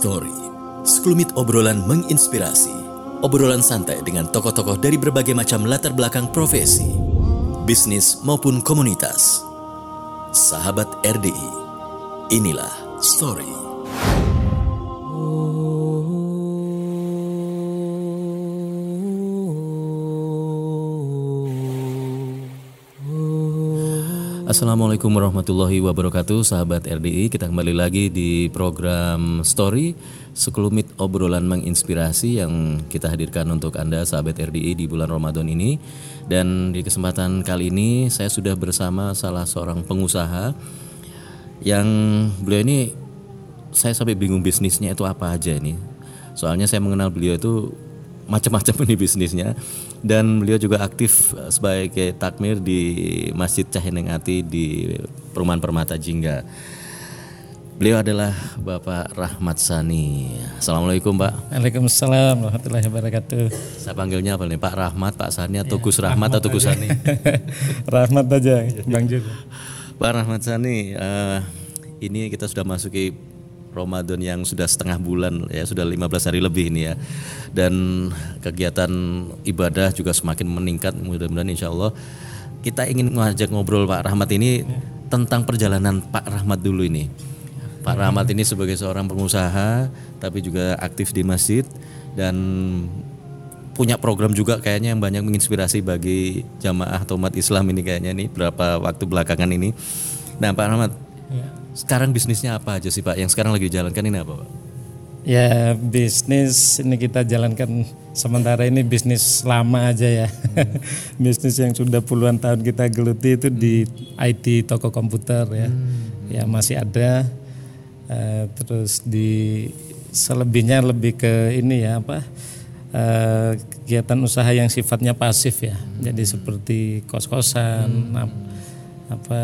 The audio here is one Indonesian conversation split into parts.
Story, sekelumit obrolan menginspirasi. Obrolan santai dengan tokoh-tokoh dari berbagai macam latar belakang profesi, bisnis maupun komunitas. Sahabat RDI, inilah Story. Assalamualaikum warahmatullahi wabarakatuh Sahabat RDI Kita kembali lagi di program Story Sekelumit obrolan menginspirasi Yang kita hadirkan untuk Anda Sahabat RDI di bulan Ramadan ini. Dan di kesempatan kali ini Saya sudah bersama salah seorang pengusaha Yang beliau ini Saya sampai bingung bisnisnya itu apa aja ini. Soalnya saya mengenal beliau itu macam-macam ini bisnisnya dan beliau juga aktif sebagai takmir di Masjid Cahenengati di Perumahan Permata Jingga. Beliau adalah Bapak Rahmat Sani. Assalamualaikum Pak. Waalaikumsalam warahmatullahi wabarakatuh. Saya panggilnya apa nih Pak Rahmat, Pak Sani atau ya, Gus Rahmat, Rahmat atau Gus Sani? Rahmat aja Bang Jun. Pak Rahmat Sani, uh, ini kita sudah masuki Ramadan yang sudah setengah bulan ya sudah 15 hari lebih ini ya. Dan kegiatan ibadah juga semakin meningkat mudah-mudahan insya Allah. Kita ingin mengajak ngobrol Pak Rahmat ini ya. tentang perjalanan Pak Rahmat dulu ini. Pak Rahmat ini sebagai seorang pengusaha tapi juga aktif di masjid dan punya program juga kayaknya yang banyak menginspirasi bagi jamaah atau umat Islam ini kayaknya nih berapa waktu belakangan ini. Nah Pak Rahmat ya sekarang bisnisnya apa aja sih Pak? Yang sekarang lagi dijalankan ini apa Pak? Ya bisnis ini kita jalankan sementara ini bisnis lama aja ya. Hmm. bisnis yang sudah puluhan tahun kita geluti itu di IT toko komputer ya. Hmm. Ya masih ada. Uh, terus di selebihnya lebih ke ini ya apa? Uh, kegiatan usaha yang sifatnya pasif ya. Hmm. Jadi seperti kos-kosan, hmm. apa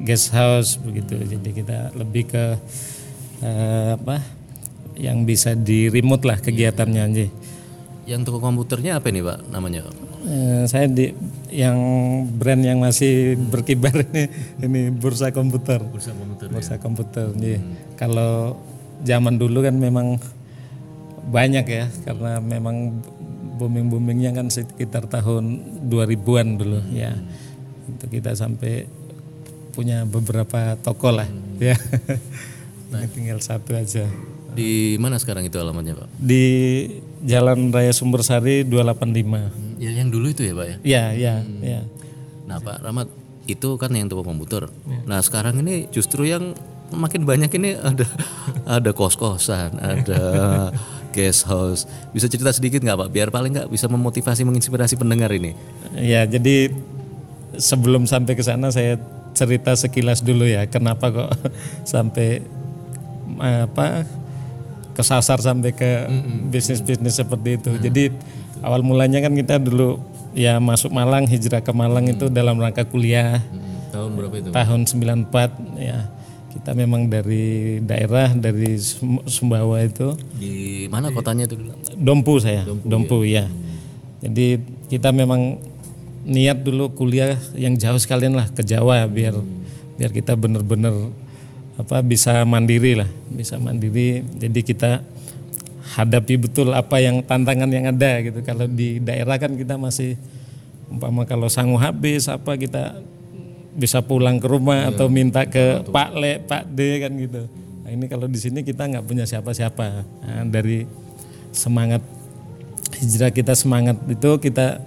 guest house begitu. Jadi kita lebih ke uh, apa yang bisa di remote lah kegiatannya aja. Yang toko komputernya apa nih pak namanya? Uh, saya di yang brand yang masih berkibar ini ini bursa komputer. Bursa komputer. Bursa ya? komputer. Hmm. Kalau zaman dulu kan memang banyak ya karena memang booming boomingnya kan sekitar tahun 2000-an dulu hmm. ya. Itu kita sampai punya beberapa toko lah hmm. ya. Nah. tinggal satu aja. Di mana sekarang itu alamatnya Pak? Di Jalan Raya Sumbersari 285. Hmm. Ya yang dulu itu ya Pak ya? Iya, iya, hmm. ya. Nah Pak Rahmat, itu kan yang toko komputer. Ya. Nah sekarang ini justru yang makin banyak ini ada ada kos-kosan, ada guest house. Bisa cerita sedikit nggak Pak? Biar paling nggak bisa memotivasi, menginspirasi pendengar ini. Ya, jadi sebelum sampai ke sana saya cerita sekilas dulu ya kenapa kok sampai apa kesasar sampai ke bisnis-bisnis seperti itu. Mm. Jadi awal mulanya kan kita dulu ya masuk Malang, hijrah ke Malang mm. itu dalam rangka kuliah. Tahun berapa itu? Tahun 94 ya. Kita memang dari daerah dari Sumbawa itu. Di mana kotanya itu? Dompu saya. Dompu, Dompu ya. ya. Jadi kita memang niat dulu kuliah yang jauh sekalian lah ke Jawa biar hmm. biar kita bener-bener apa bisa mandiri lah bisa mandiri jadi kita hadapi betul apa yang tantangan yang ada gitu kalau di daerah kan kita masih umpama kalau sanggup habis apa kita bisa pulang ke rumah ya, atau minta ke betul. Pak Le Pak D kan gitu nah, ini kalau di sini kita nggak punya siapa-siapa nah, dari semangat hijrah kita semangat itu kita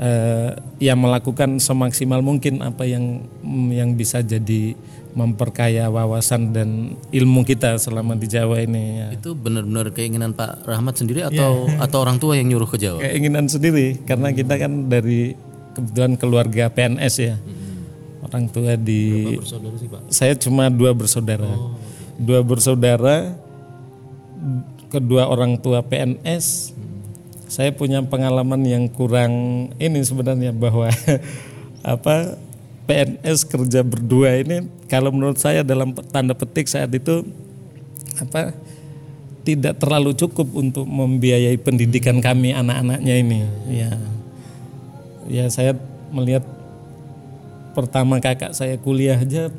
uh, ya melakukan semaksimal mungkin apa yang yang bisa jadi memperkaya wawasan dan ilmu kita selama di Jawa ini. Ya. Itu benar-benar keinginan Pak Rahmat sendiri atau ya. atau orang tua yang nyuruh ke Jawa? Keinginan sendiri karena kita kan dari kebetulan keluarga PNS ya. Hmm. Orang tua di Berapa bersaudara sih Pak? Saya cuma dua bersaudara. Oh. Dua bersaudara kedua orang tua PNS saya punya pengalaman yang kurang ini sebenarnya bahwa apa PNS kerja berdua ini kalau menurut saya dalam tanda petik saat itu apa tidak terlalu cukup untuk membiayai pendidikan kami anak-anaknya ini ya ya saya melihat pertama kakak saya kuliah aja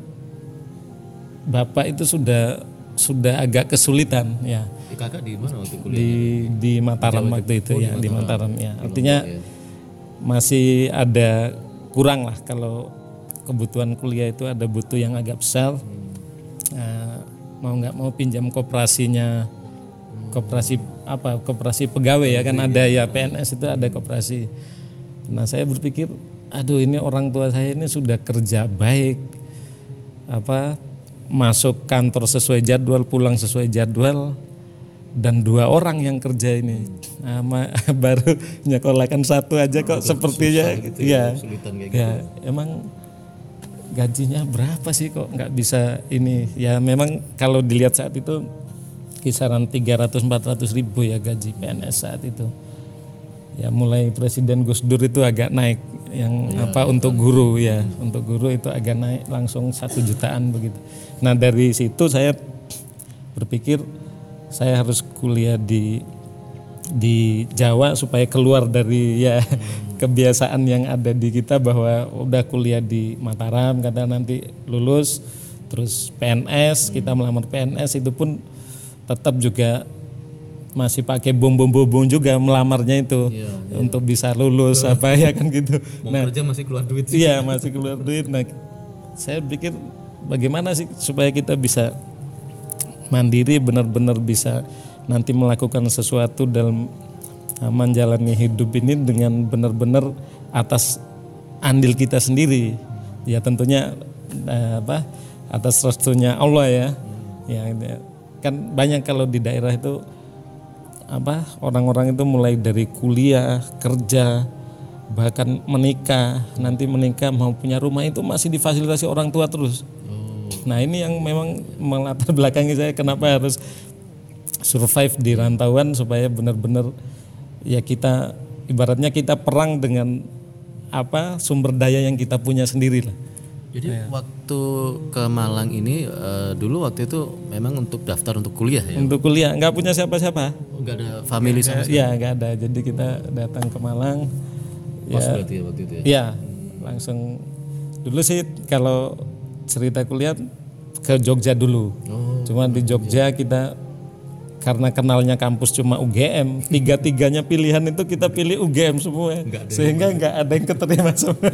bapak itu sudah sudah agak kesulitan ya. Kakak di mana waktu kuliah? Di di Mataram waktu itu ya, di Mataram ya. Artinya masih ada kurang lah kalau kebutuhan kuliah itu ada butuh yang agak besar. Nah, mau nggak mau pinjam koperasinya koperasi apa koperasi pegawai ya kan ada ya PNS itu ada koperasi. Nah saya berpikir, aduh ini orang tua saya ini sudah kerja baik, apa masuk kantor sesuai jadwal, pulang sesuai jadwal, dan dua orang yang kerja ini, nah, baru nyekolahkan satu aja kok sepertinya, gitu ya, ya, ya emang gajinya berapa sih kok nggak bisa ini? Ya memang kalau dilihat saat itu kisaran 300-400 ribu ya gaji PNS saat itu. Ya mulai Presiden Gus Dur itu agak naik. Yang ya, apa untuk guru ya. Untuk guru itu agak naik langsung satu jutaan begitu. Nah dari situ saya berpikir saya harus kuliah di di Jawa supaya keluar dari ya kebiasaan yang ada di kita bahwa udah kuliah di Mataram kata nanti lulus terus PNS kita melamar PNS itu pun tetap juga masih pakai bom-bom-bom juga melamarnya itu iya, iya. untuk bisa lulus apa ya kan gitu. Mau nah, kerja masih keluar duit sih. Iya, masih keluar duit. Nah, saya pikir bagaimana sih supaya kita bisa mandiri benar-benar bisa nanti melakukan sesuatu dalam uh, menjalani hidup ini dengan benar-benar atas andil kita sendiri. Ya tentunya uh, apa atas restunya Allah ya. Ya kan banyak kalau di daerah itu apa orang-orang itu mulai dari kuliah kerja bahkan menikah nanti menikah mau punya rumah itu masih difasilitasi orang tua terus. Nah ini yang memang melatar belakangi saya kenapa harus survive di rantauan supaya benar-benar ya kita ibaratnya kita perang dengan apa sumber daya yang kita punya sendiri lah jadi ya. waktu ke Malang ini uh, dulu waktu itu memang untuk daftar untuk kuliah ya? Untuk kuliah, nggak punya siapa-siapa. Oh, nggak ada family sama sekali? Iya, nggak ada. Jadi kita datang ke Malang. Pas ya, berarti ya waktu itu ya? Iya, langsung. Dulu sih kalau cerita kuliah ke Jogja dulu. Oh, Cuma di Jogja kita karena kenalnya kampus cuma UGM, tiga-tiganya pilihan itu kita pilih UGM semua. Sehingga nggak ada yang keterima semua.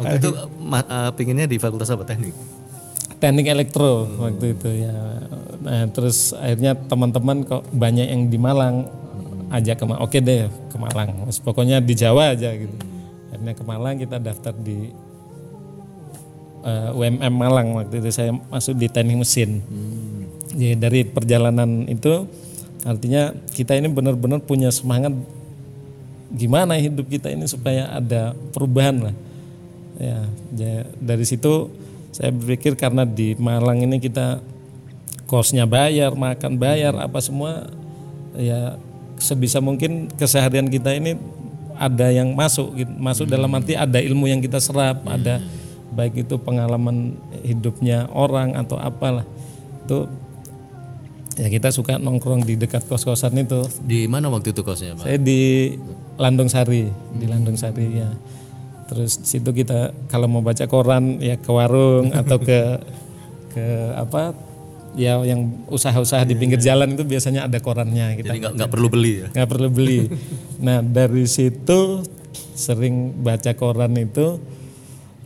Waktu itu uh, pinginnya di fakultas apa teknik? Teknik elektro hmm. waktu itu ya. Nah, terus akhirnya teman-teman kok banyak yang di Malang hmm. ajak ke Oke deh ke Malang. Terus pokoknya di Jawa aja gitu. Hmm. Akhirnya ke Malang kita daftar di uh, UMM Malang waktu itu saya masuk di teknik mesin. Hmm. Jadi dari perjalanan itu artinya kita ini benar-benar punya semangat gimana hidup kita ini supaya ada perubahan lah ya dari situ saya berpikir karena di Malang ini kita kosnya bayar makan bayar apa semua ya sebisa mungkin keseharian kita ini ada yang masuk gitu. masuk hmm. dalam arti ada ilmu yang kita serap hmm. ada baik itu pengalaman hidupnya orang atau apalah itu ya kita suka nongkrong di dekat kos-kosan itu. Di mana waktu itu kosnya Pak? saya di Landung Sari hmm. di Landung Sari ya. Terus situ kita kalau mau baca koran ya ke warung atau ke ke apa ya yang usaha-usaha di pinggir jalan itu biasanya ada korannya kita. Jadi nggak perlu beli ya? Nggak perlu beli. Nah dari situ sering baca koran itu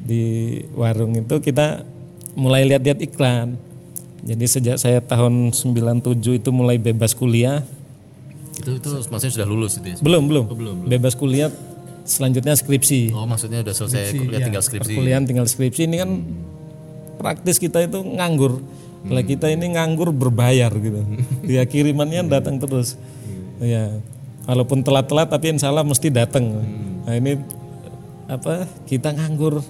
di warung itu kita mulai lihat-lihat iklan jadi sejak saya tahun 97 itu mulai bebas kuliah itu itu maksudnya sudah lulus itu ya? belum belum, oh, belum, belum. bebas kuliah selanjutnya skripsi. Oh maksudnya udah selesai skripsi, kuliah ya. tinggal skripsi. Kuliah tinggal skripsi ini kan hmm. praktis kita itu nganggur. Hmm. Lah kita ini nganggur berbayar gitu. ya kirimannya datang terus. Hmm. Ya walaupun telat-telat tapi insya Allah mesti datang. Hmm. Nah ini apa kita nganggur.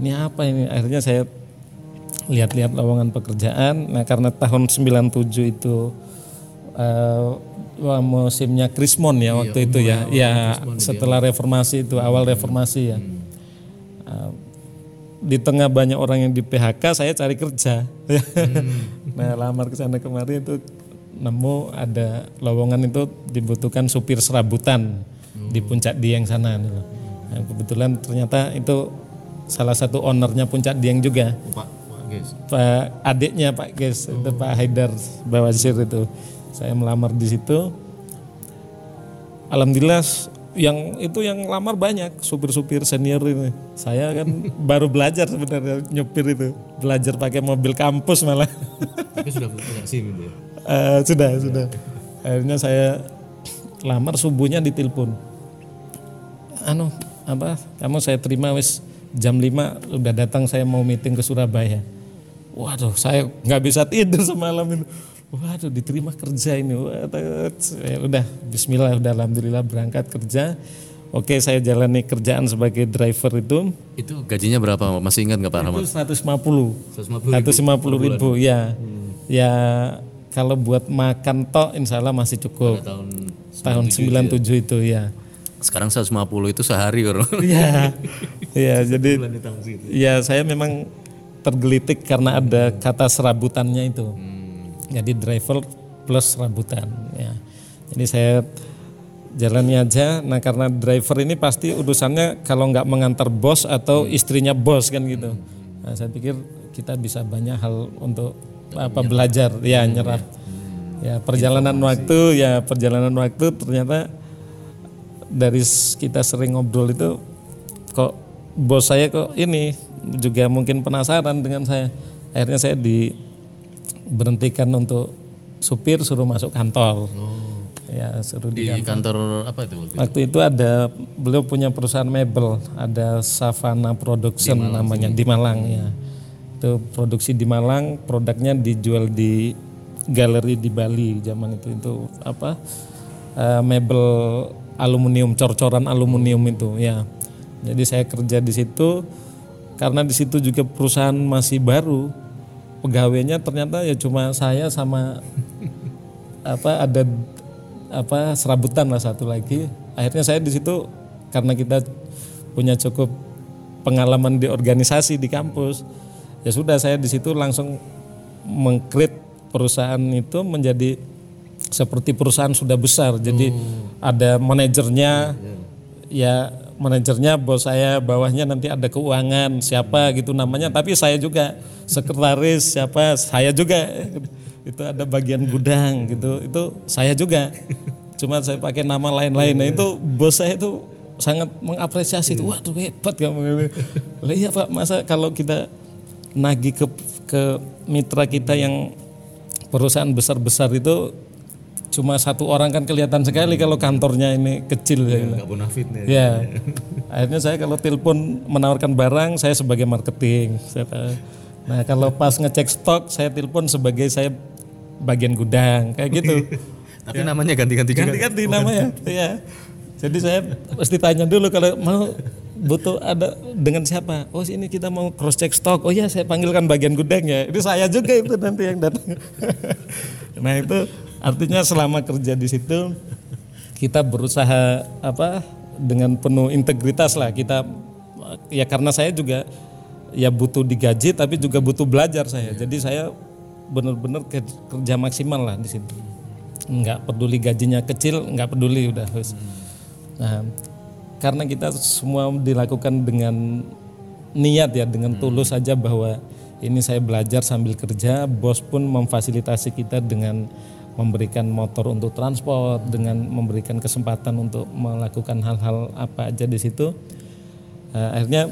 Ini apa ini? Akhirnya saya lihat-lihat lowongan pekerjaan. Nah karena tahun 97 itu uh, Wah, musimnya Krismon ya iya, waktu itu ya. Ya, setelah reformasi itu awal reformasi ya. Hmm. Uh, di tengah banyak orang yang di PHK, saya cari kerja. Hmm. nah, lamar ke sana kemarin itu nemu ada lowongan itu dibutuhkan supir serabutan hmm. di Puncak Dieng sana. Nah, kebetulan ternyata itu salah satu ownernya Puncak Dieng juga. Pak Pak adiknya Pak Ges oh. itu Pak Haidar Bawasir itu saya melamar di situ alhamdulillah yang itu yang lamar banyak supir-supir senior ini. Saya kan baru belajar sebenarnya nyupir itu, belajar pakai mobil kampus malah. Tapi sudah punya SIM ya? Uh, sudah, ya. sudah. Akhirnya saya lamar subuhnya ditelepon. Anu, apa? Kamu saya terima wis jam 5 udah datang saya mau meeting ke Surabaya. Waduh, saya nggak bisa tidur semalam itu waduh diterima kerja ini. Waduh, ya udah Bismillah udah Alhamdulillah berangkat kerja. Oke saya jalani kerjaan sebagai driver itu. Itu gajinya berapa masih ingat nggak Pak Rahmat? Itu 150 150 ribu, 150 ribu ya. Hmm. ya kalau buat makan tok insya Allah masih cukup. Pada tahun 97 tahun 97 ya. itu ya. Sekarang 150 itu sehari kan? Iya iya jadi ya saya memang tergelitik karena ada kata serabutannya itu. Hmm. Jadi driver plus rambutan ya. Jadi saya jalannya aja. Nah karena driver ini pasti urusannya kalau nggak mengantar bos atau istrinya bos kan gitu. Nah, saya pikir kita bisa banyak hal untuk apa belajar ya nyerap. Ya perjalanan waktu ya perjalanan waktu ternyata dari kita sering ngobrol itu kok bos saya kok ini juga mungkin penasaran dengan saya akhirnya saya di berhentikan untuk supir suruh masuk kantor. Oh. Ya, suruh di, di kantor. kantor apa itu? Waktu itu? ada beliau punya perusahaan mebel, ada Savana Production di namanya sini. di Malang ya. Itu produksi di Malang, produknya dijual di galeri di Bali zaman itu itu apa? Uh, mebel aluminium, cor-coran aluminium itu ya. Jadi saya kerja di situ karena di situ juga perusahaan masih baru. Pegawainya ternyata ya cuma saya sama apa ada apa serabutan lah satu lagi. Akhirnya saya di situ karena kita punya cukup pengalaman di organisasi di kampus ya sudah saya di situ langsung mengkrit perusahaan itu menjadi seperti perusahaan sudah besar. Jadi hmm. ada manajernya ya, ya manajernya bos saya bawahnya nanti ada keuangan siapa gitu namanya. Tapi saya juga sekretaris siapa saya juga. Itu ada bagian gudang gitu. Itu saya juga. Cuma saya pakai nama lain-lain. Nah itu bos saya itu sangat mengapresiasi itu waduh hebat kamu. Lah iya pak masa kalau kita nagih ke ke mitra kita yang perusahaan besar-besar itu cuma satu orang kan kelihatan sekali kalau kantornya ini kecil ya. Gak bonafit ya. ya. Akhirnya saya kalau telepon menawarkan barang saya sebagai marketing. Nah kalau pas ngecek stok saya telepon sebagai saya bagian gudang kayak gitu. Tapi ya. namanya ganti-ganti juga. Ganti-ganti namanya. ya. Jadi saya pasti tanya dulu kalau mau butuh ada dengan siapa? Oh ini kita mau cross check stok. Oh ya saya panggilkan bagian gudang ya. Itu saya juga itu nanti yang datang. nah itu Artinya selama kerja di situ kita berusaha apa dengan penuh integritas lah kita ya karena saya juga ya butuh digaji tapi juga butuh belajar saya. Jadi saya benar-benar kerja maksimal lah di situ. Enggak peduli gajinya kecil, enggak peduli udah. Nah, karena kita semua dilakukan dengan niat ya, dengan tulus saja bahwa ini saya belajar sambil kerja, bos pun memfasilitasi kita dengan memberikan motor untuk transport dengan memberikan kesempatan untuk melakukan hal-hal apa aja di situ. Uh, akhirnya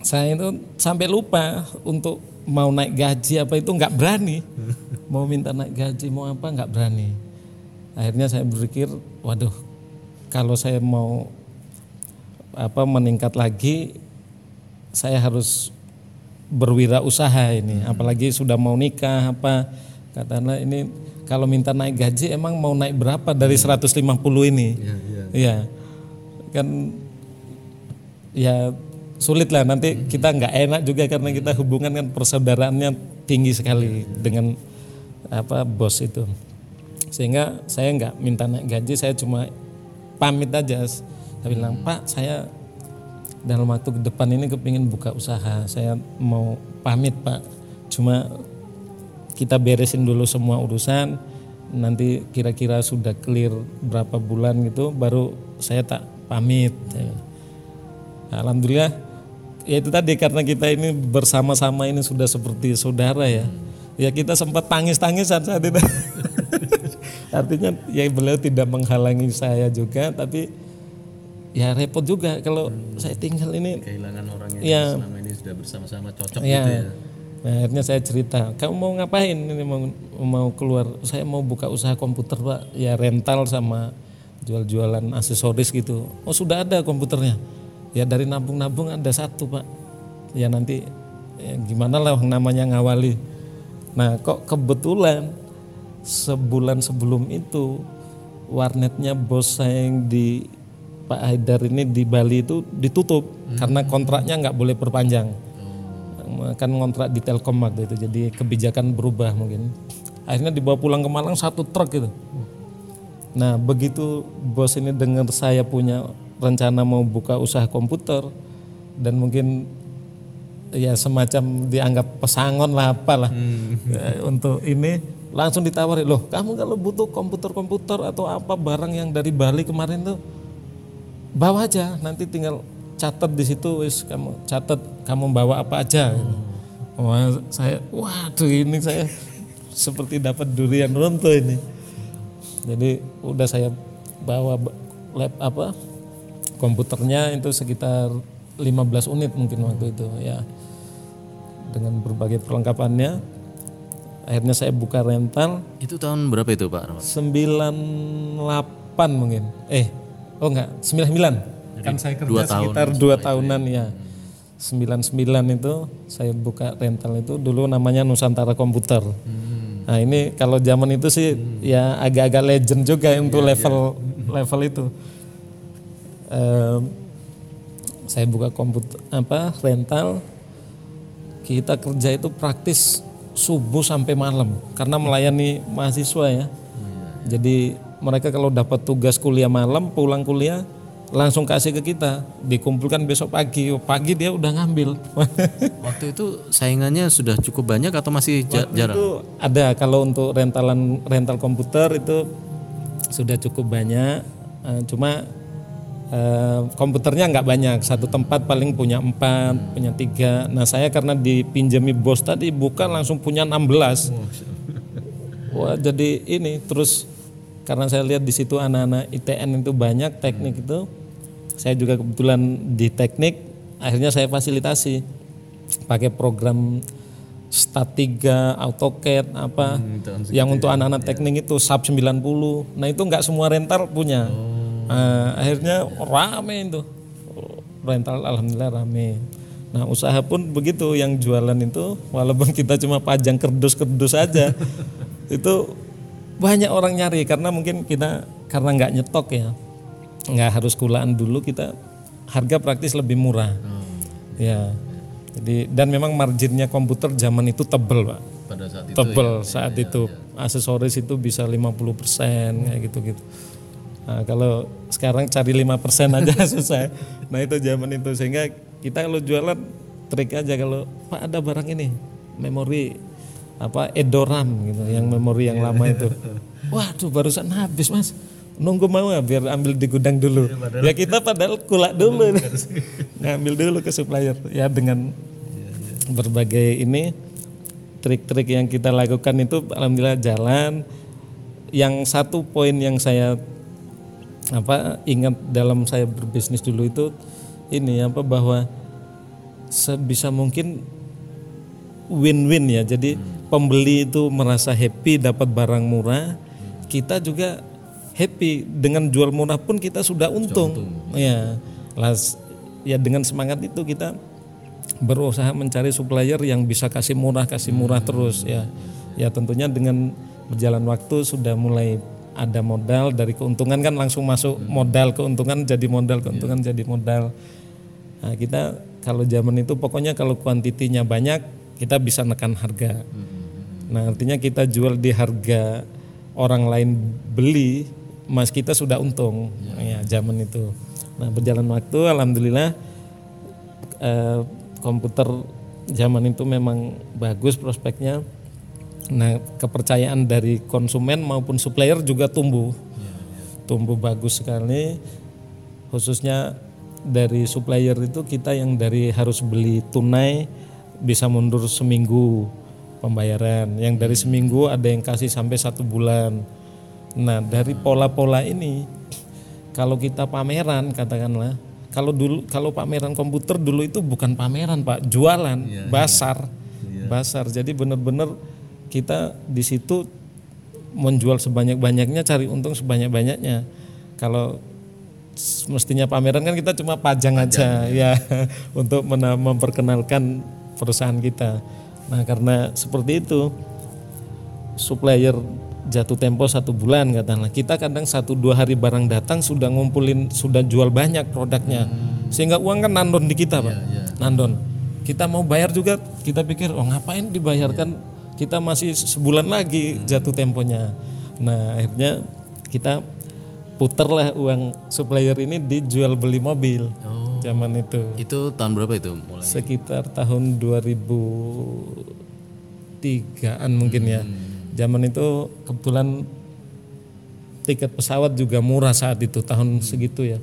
saya itu sampai lupa untuk mau naik gaji apa itu nggak berani. Mau minta naik gaji mau apa nggak berani. Akhirnya saya berpikir waduh kalau saya mau apa meningkat lagi saya harus berwirausaha ini. Apalagi sudah mau nikah apa katanya ini kalau minta naik gaji emang mau naik berapa dari 150 ini? Iya, ya. ya. Kan ya sulit lah nanti kita nggak enak juga karena kita hubungan kan persaudaraannya tinggi sekali dengan apa bos itu. Sehingga saya nggak minta naik gaji, saya cuma pamit aja. Saya bilang, "Pak, saya dalam waktu ke depan ini kepingin buka usaha. Saya mau pamit, Pak. Cuma kita beresin dulu semua urusan nanti kira-kira sudah clear berapa bulan gitu baru saya tak pamit alhamdulillah ya itu tadi karena kita ini bersama-sama ini sudah seperti saudara ya. Ya kita sempat tangis-tangisan saat itu. Artinya ya beliau tidak menghalangi saya juga tapi ya repot juga kalau saya tinggal ini Kehilangan orang yang Iya. selama ini sudah bersama-sama cocok ya. gitu ya. Nah, akhirnya saya cerita, kamu mau ngapain ini mau mau keluar? Saya mau buka usaha komputer pak, ya rental sama jual-jualan aksesoris gitu. Oh sudah ada komputernya, ya dari nabung-nabung ada satu pak. Ya nanti ya gimana lah namanya ngawali. Nah kok kebetulan sebulan sebelum itu warnetnya bos saya yang di Pak Haidar ini di Bali itu ditutup karena kontraknya nggak boleh perpanjang kan kontrak di Telkom waktu itu jadi kebijakan berubah mungkin. Akhirnya dibawa pulang ke Malang satu truk gitu. Nah begitu bos ini dengar saya punya rencana mau buka usaha komputer dan mungkin ya semacam dianggap pesangon lah apalah. Ya, untuk ini langsung ditawari loh kamu kalau butuh komputer-komputer atau apa barang yang dari Bali kemarin tuh bawa aja nanti tinggal catat di situ wis kamu catat kamu bawa apa aja gitu. wah saya waduh ini saya seperti dapat durian runtuh ini jadi udah saya bawa ba- lab apa komputernya itu sekitar 15 unit mungkin waktu itu ya dengan berbagai perlengkapannya akhirnya saya buka rental Itu tahun berapa itu Pak Rahmat? 98 mungkin. Eh, oh enggak, 99. Kan saya kerja dua tahun sekitar dua tahunan ya. 99 itu saya buka rental itu dulu namanya Nusantara Komputer. Nah ini kalau zaman itu sih ya agak-agak legend juga untuk level level itu. Em, saya buka komputer apa rental kita kerja itu praktis subuh sampai malam karena melayani mahasiswa ya. Jadi mereka kalau dapat tugas kuliah malam pulang kuliah langsung kasih ke kita. Dikumpulkan besok pagi. Pagi dia udah ngambil. Waktu itu saingannya sudah cukup banyak atau masih ja- jarang? itu ada. Kalau untuk rentalan rental komputer itu sudah cukup banyak. Eh, cuma eh, komputernya nggak banyak. Satu tempat paling punya empat punya tiga. Nah saya karena dipinjami bos tadi buka langsung punya 16 wah jadi ini terus karena saya lihat di situ anak-anak ITN itu banyak teknik itu saya juga kebetulan di teknik akhirnya saya fasilitasi pakai program Stat 3, AutoCAD apa yang untuk anak-anak teknik itu Sub 90. Nah, itu nggak semua rental punya. Nah, akhirnya rame itu. Rental alhamdulillah rame. Nah, usaha pun begitu yang jualan itu walaupun kita cuma pajang kerdus-kerdus aja. itu banyak orang nyari karena mungkin kita karena nggak nyetok ya. Nggak harus kulaan dulu kita harga praktis lebih murah. Ya. Jadi dan memang marginnya komputer zaman itu tebel, Pak. Pada saat itu Tebel saat itu. Aksesoris itu bisa 50% kayak gitu-gitu. Nah, kalau sekarang cari 5% aja susah. Nah, itu zaman itu sehingga kita kalau jualan trik aja kalau Pak ada barang ini, memori apa Edoram gitu, yang memori yang lama itu. Waduh, barusan habis, Mas. Nunggu mau nggak biar ambil di gudang dulu. ya kita padahal kulak dulu. Ngambil dulu ke supplier. Ya dengan berbagai ini trik-trik yang kita lakukan itu alhamdulillah jalan. Yang satu poin yang saya apa ingat dalam saya berbisnis dulu itu ini apa bahwa sebisa mungkin win-win ya. Jadi pembeli itu merasa happy dapat barang murah, kita juga happy dengan jual murah pun kita sudah untung. Ya. Las ya dengan semangat itu kita berusaha mencari supplier yang bisa kasih murah, kasih murah terus ya. Ya tentunya dengan berjalan waktu sudah mulai ada modal dari keuntungan kan langsung masuk modal keuntungan jadi modal keuntungan jadi modal. Nah, kita kalau zaman itu pokoknya kalau kuantitinya banyak kita bisa nekan harga. Nah, artinya kita jual di harga orang lain beli, mas kita sudah untung. Ya, zaman itu. Nah, berjalan waktu alhamdulillah eh, komputer zaman itu memang bagus prospeknya. Nah, kepercayaan dari konsumen maupun supplier juga tumbuh. Tumbuh bagus sekali khususnya dari supplier itu kita yang dari harus beli tunai bisa mundur seminggu pembayaran yang dari seminggu ada yang kasih sampai satu bulan nah dari pola-pola ini kalau kita pameran katakanlah kalau dulu kalau pameran komputer dulu itu bukan pameran pak jualan basar. Basar. Jadi benar-benar kita di situ menjual sebanyak-banyaknya cari untung sebanyak-banyaknya. Kalau mestinya pameran kan kita cuma pajang, aja ya untuk mena- memperkenalkan perusahaan kita. Nah karena seperti itu supplier jatuh tempo satu bulan katakanlah. Kita kadang satu dua hari barang datang sudah ngumpulin sudah jual banyak produknya. Sehingga uang kan nandon di kita pak. Nandon. Kita mau bayar juga kita pikir oh ngapain dibayarkan? Kita masih sebulan lagi jatuh temponya. Nah akhirnya kita puterlah uang supplier ini dijual beli mobil zaman itu. Itu tahun berapa itu mulai? sekitar tahun 2003an mungkin ya. Zaman itu kebetulan tiket pesawat juga murah saat itu tahun segitu ya.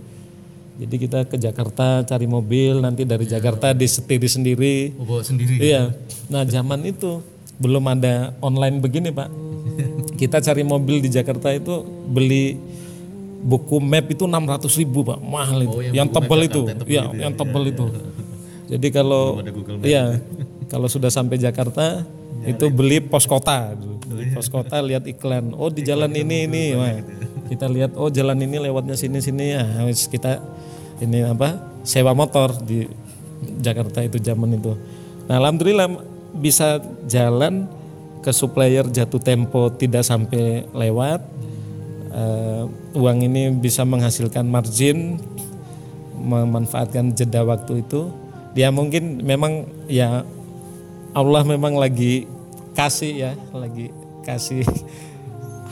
Jadi kita ke Jakarta cari mobil, nanti dari Jakarta disetiri sendiri. Oh, bawa sendiri. Iya. Nah zaman itu belum ada online begini pak. Kita cari mobil di Jakarta itu beli buku map itu 600 ribu pak, mahal itu. yang tebal itu, ya, yang tebal itu. Jadi kalau iya kalau sudah sampai Jakarta itu beli pos kota, dulu. beli pos kota lihat iklan. Oh di jalan ini ini, Wah, kita lihat oh jalan ini lewatnya sini sini ya. Wis kita ini apa sewa motor di Jakarta itu zaman itu. Nah alhamdulillah bisa jalan ke supplier jatuh tempo tidak sampai lewat. Eh, uang ini bisa menghasilkan margin, memanfaatkan jeda waktu itu. Dia mungkin memang ya Allah memang lagi kasih ya, lagi kasih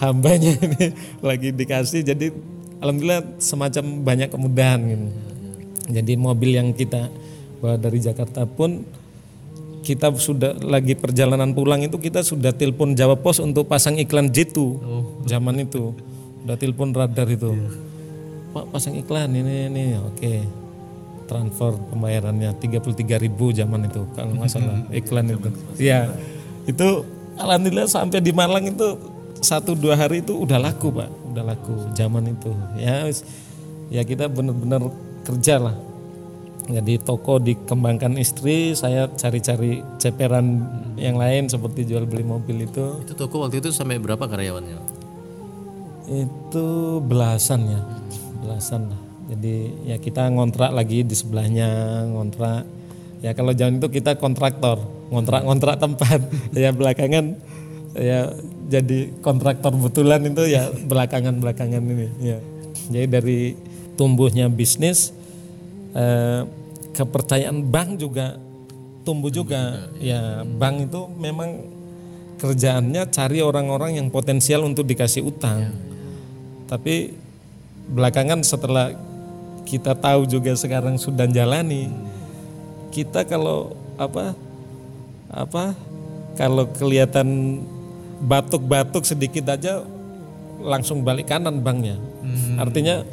hambanya ini lagi dikasih. Jadi alhamdulillah semacam banyak kemudahan gitu. Jadi mobil yang kita bawa dari Jakarta pun kita sudah lagi perjalanan pulang itu kita sudah telepon Jawa Pos untuk pasang iklan J2 zaman itu. Udah telepon radar itu. Pak pasang iklan ini ini. Oke transfer pembayarannya 33.000 zaman itu kalau nggak salah. Iklan itu. Ya itu. Alhamdulillah sampai di Malang itu satu dua hari itu udah laku pak. Udah laku zaman itu. Ya ya kita benar-benar kerja lah. Jadi toko dikembangkan istri saya cari-cari ceperan yang lain seperti jual beli mobil itu. Itu toko waktu itu sampai berapa karyawannya? itu belasan ya. Belasan lah jadi ya kita ngontrak lagi di sebelahnya ngontrak. Ya kalau zaman itu kita kontraktor ngontrak-ngontrak tempat. Ya belakangan ya jadi kontraktor betulan itu ya belakangan belakangan ini ya. Jadi dari tumbuhnya bisnis eh, kepercayaan bank juga tumbuh juga. ya. Bank itu memang kerjaannya cari orang-orang yang potensial untuk dikasih utang. Tapi belakangan setelah kita tahu juga sekarang sudah jalani. Kita kalau apa apa kalau kelihatan batuk-batuk sedikit aja langsung balik kanan banknya. Artinya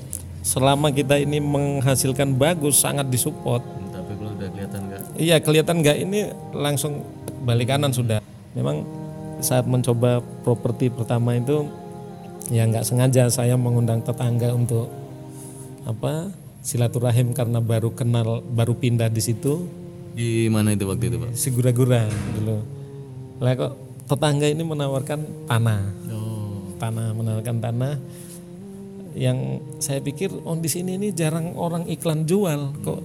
selama kita ini menghasilkan bagus sangat disupport. Tapi kalau udah kelihatan nggak? Iya kelihatan nggak? Ini langsung balik kanan sudah. Memang saat mencoba properti pertama itu ya nggak sengaja saya mengundang tetangga untuk apa silaturahim karena baru kenal baru pindah di situ. Di mana itu waktu itu pak? sigura-gura dulu. Lah kok tetangga ini menawarkan tanah, Oh. tanah menawarkan tanah. Yang saya pikir oh di sini ini jarang orang iklan jual. Kok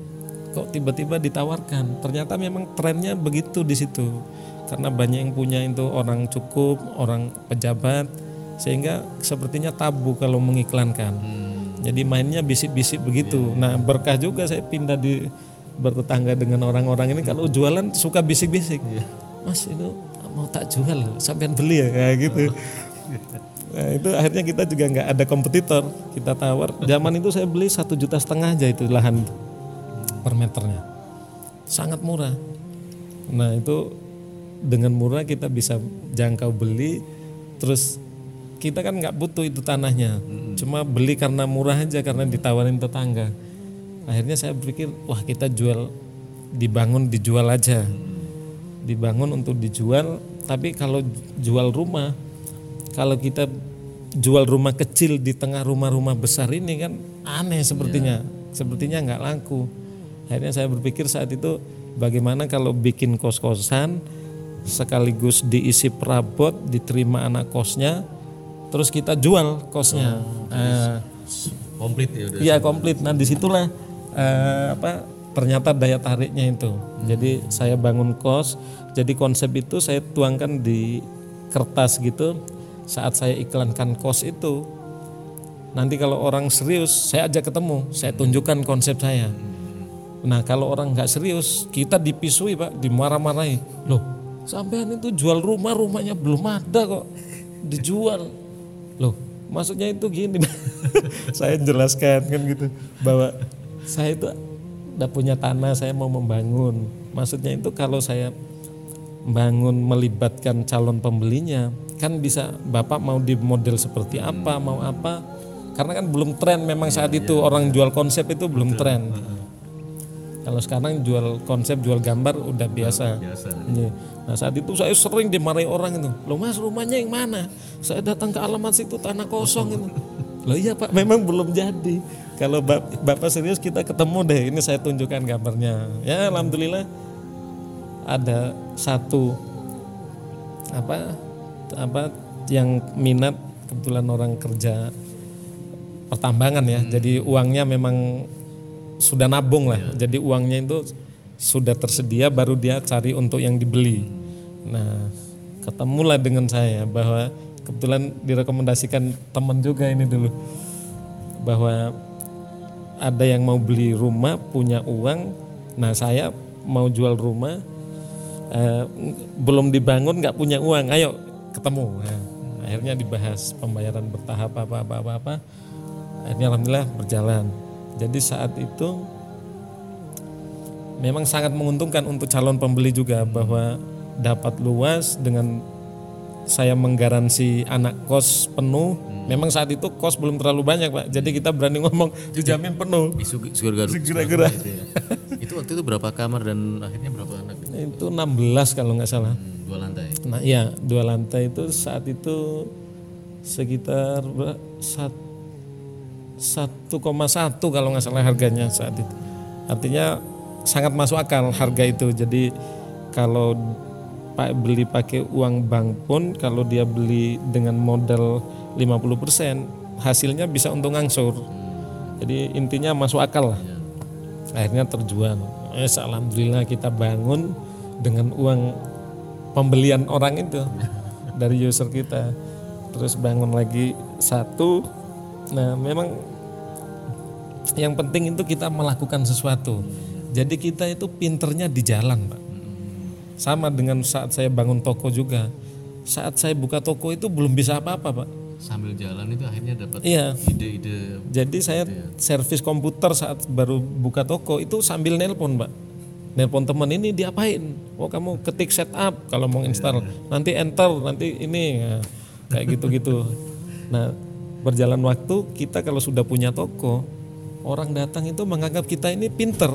kok tiba-tiba ditawarkan? Ternyata memang trennya begitu di situ. Karena banyak yang punya itu orang cukup orang pejabat. Sehingga sepertinya tabu kalau mengiklankan jadi mainnya bisik-bisik begitu nah berkah juga saya pindah di bertetangga dengan orang-orang ini kalau jualan suka bisik-bisik mas itu mau tak jual sampean beli ya kayak gitu Nah, itu akhirnya kita juga nggak ada kompetitor. Kita tawar. Zaman itu saya beli satu juta setengah aja itu lahan per meternya. Sangat murah. Nah itu dengan murah kita bisa jangkau beli. Terus kita kan nggak butuh itu tanahnya. Cuma beli karena murah aja karena ditawarin tetangga. akhirnya saya berpikir wah kita jual dibangun dijual aja dibangun untuk dijual tapi kalau jual rumah kalau kita jual rumah kecil di tengah rumah-rumah besar ini kan aneh sepertinya sepertinya nggak laku akhirnya saya berpikir saat itu bagaimana kalau bikin kos-kosan sekaligus diisi perabot diterima anak kosnya terus kita jual kosnya Nah, Komplit ya udah. Iya komplit. Nah di situlah eh, apa ternyata daya tariknya itu. Jadi saya bangun kos. Jadi konsep itu saya tuangkan di kertas gitu. Saat saya iklankan kos itu, nanti kalau orang serius saya ajak ketemu, saya tunjukkan konsep saya. Nah kalau orang nggak serius, kita dipisui pak, dimarah-marahi. Loh, sampean itu jual rumah, rumahnya belum ada kok, dijual. Loh, maksudnya itu gini, saya jelaskan kan gitu, bahwa saya itu udah punya tanah, saya mau membangun. Maksudnya itu kalau saya bangun melibatkan calon pembelinya, kan bisa bapak mau di model seperti apa, mau apa, karena kan belum tren memang saat itu orang jual konsep itu belum tren. Kalau sekarang jual konsep, jual gambar udah biasa. Iya. Nah saat itu saya sering dimarahi orang itu. Loh mas rumahnya yang mana? Saya datang ke alamat situ tanah kosong itu. Loh iya pak memang belum jadi. Kalau bap- bapak serius kita ketemu deh. Ini saya tunjukkan gambarnya. Ya alhamdulillah ada satu apa apa yang minat kebetulan orang kerja pertambangan ya. Jadi uangnya memang sudah nabung lah. Jadi uangnya itu sudah tersedia baru dia cari untuk yang dibeli. Nah, ketemulah dengan saya bahwa kebetulan direkomendasikan teman juga ini dulu bahwa ada yang mau beli rumah punya uang. Nah, saya mau jual rumah eh, belum dibangun nggak punya uang. Ayo ketemu. Nah, akhirnya dibahas pembayaran bertahap apa apa apa. apa. Akhirnya alhamdulillah berjalan. Jadi saat itu memang sangat menguntungkan untuk calon pembeli juga bahwa dapat luas dengan saya menggaransi anak kos penuh. Memang saat itu kos belum terlalu banyak pak, jadi kita berani ngomong dijamin penuh. Segera-gera. Itu, ya. itu waktu itu berapa kamar dan akhirnya berapa anak? Itu 16 kalau nggak salah. Hmm, dua lantai. Nah iya dua lantai itu saat itu sekitar ber- sat- 1,1 kalau nggak salah harganya saat itu. Artinya sangat masuk akal harga itu. Jadi kalau Pak beli pakai uang bank pun kalau dia beli dengan modal 50% hasilnya bisa untung angsur. Jadi intinya masuk akal lah. Akhirnya terjual. Eh, alhamdulillah kita bangun dengan uang pembelian orang itu dari user kita. Terus bangun lagi satu. Nah, memang yang penting itu kita melakukan sesuatu. Jadi kita itu pinternya di jalan, Pak. Sama dengan saat saya bangun toko juga. Saat saya buka toko itu belum bisa apa-apa, Pak. Sambil jalan itu akhirnya dapat Iya. ide-ide Jadi saya servis komputer saat baru buka toko itu sambil nelpon, Pak. Nelpon teman ini diapain? Oh kamu ketik setup kalau mau install. Nanti enter, nanti ini Nah, kayak gitu-gitu. Nah berjalan waktu kita kalau sudah punya toko orang datang itu menganggap kita ini pinter,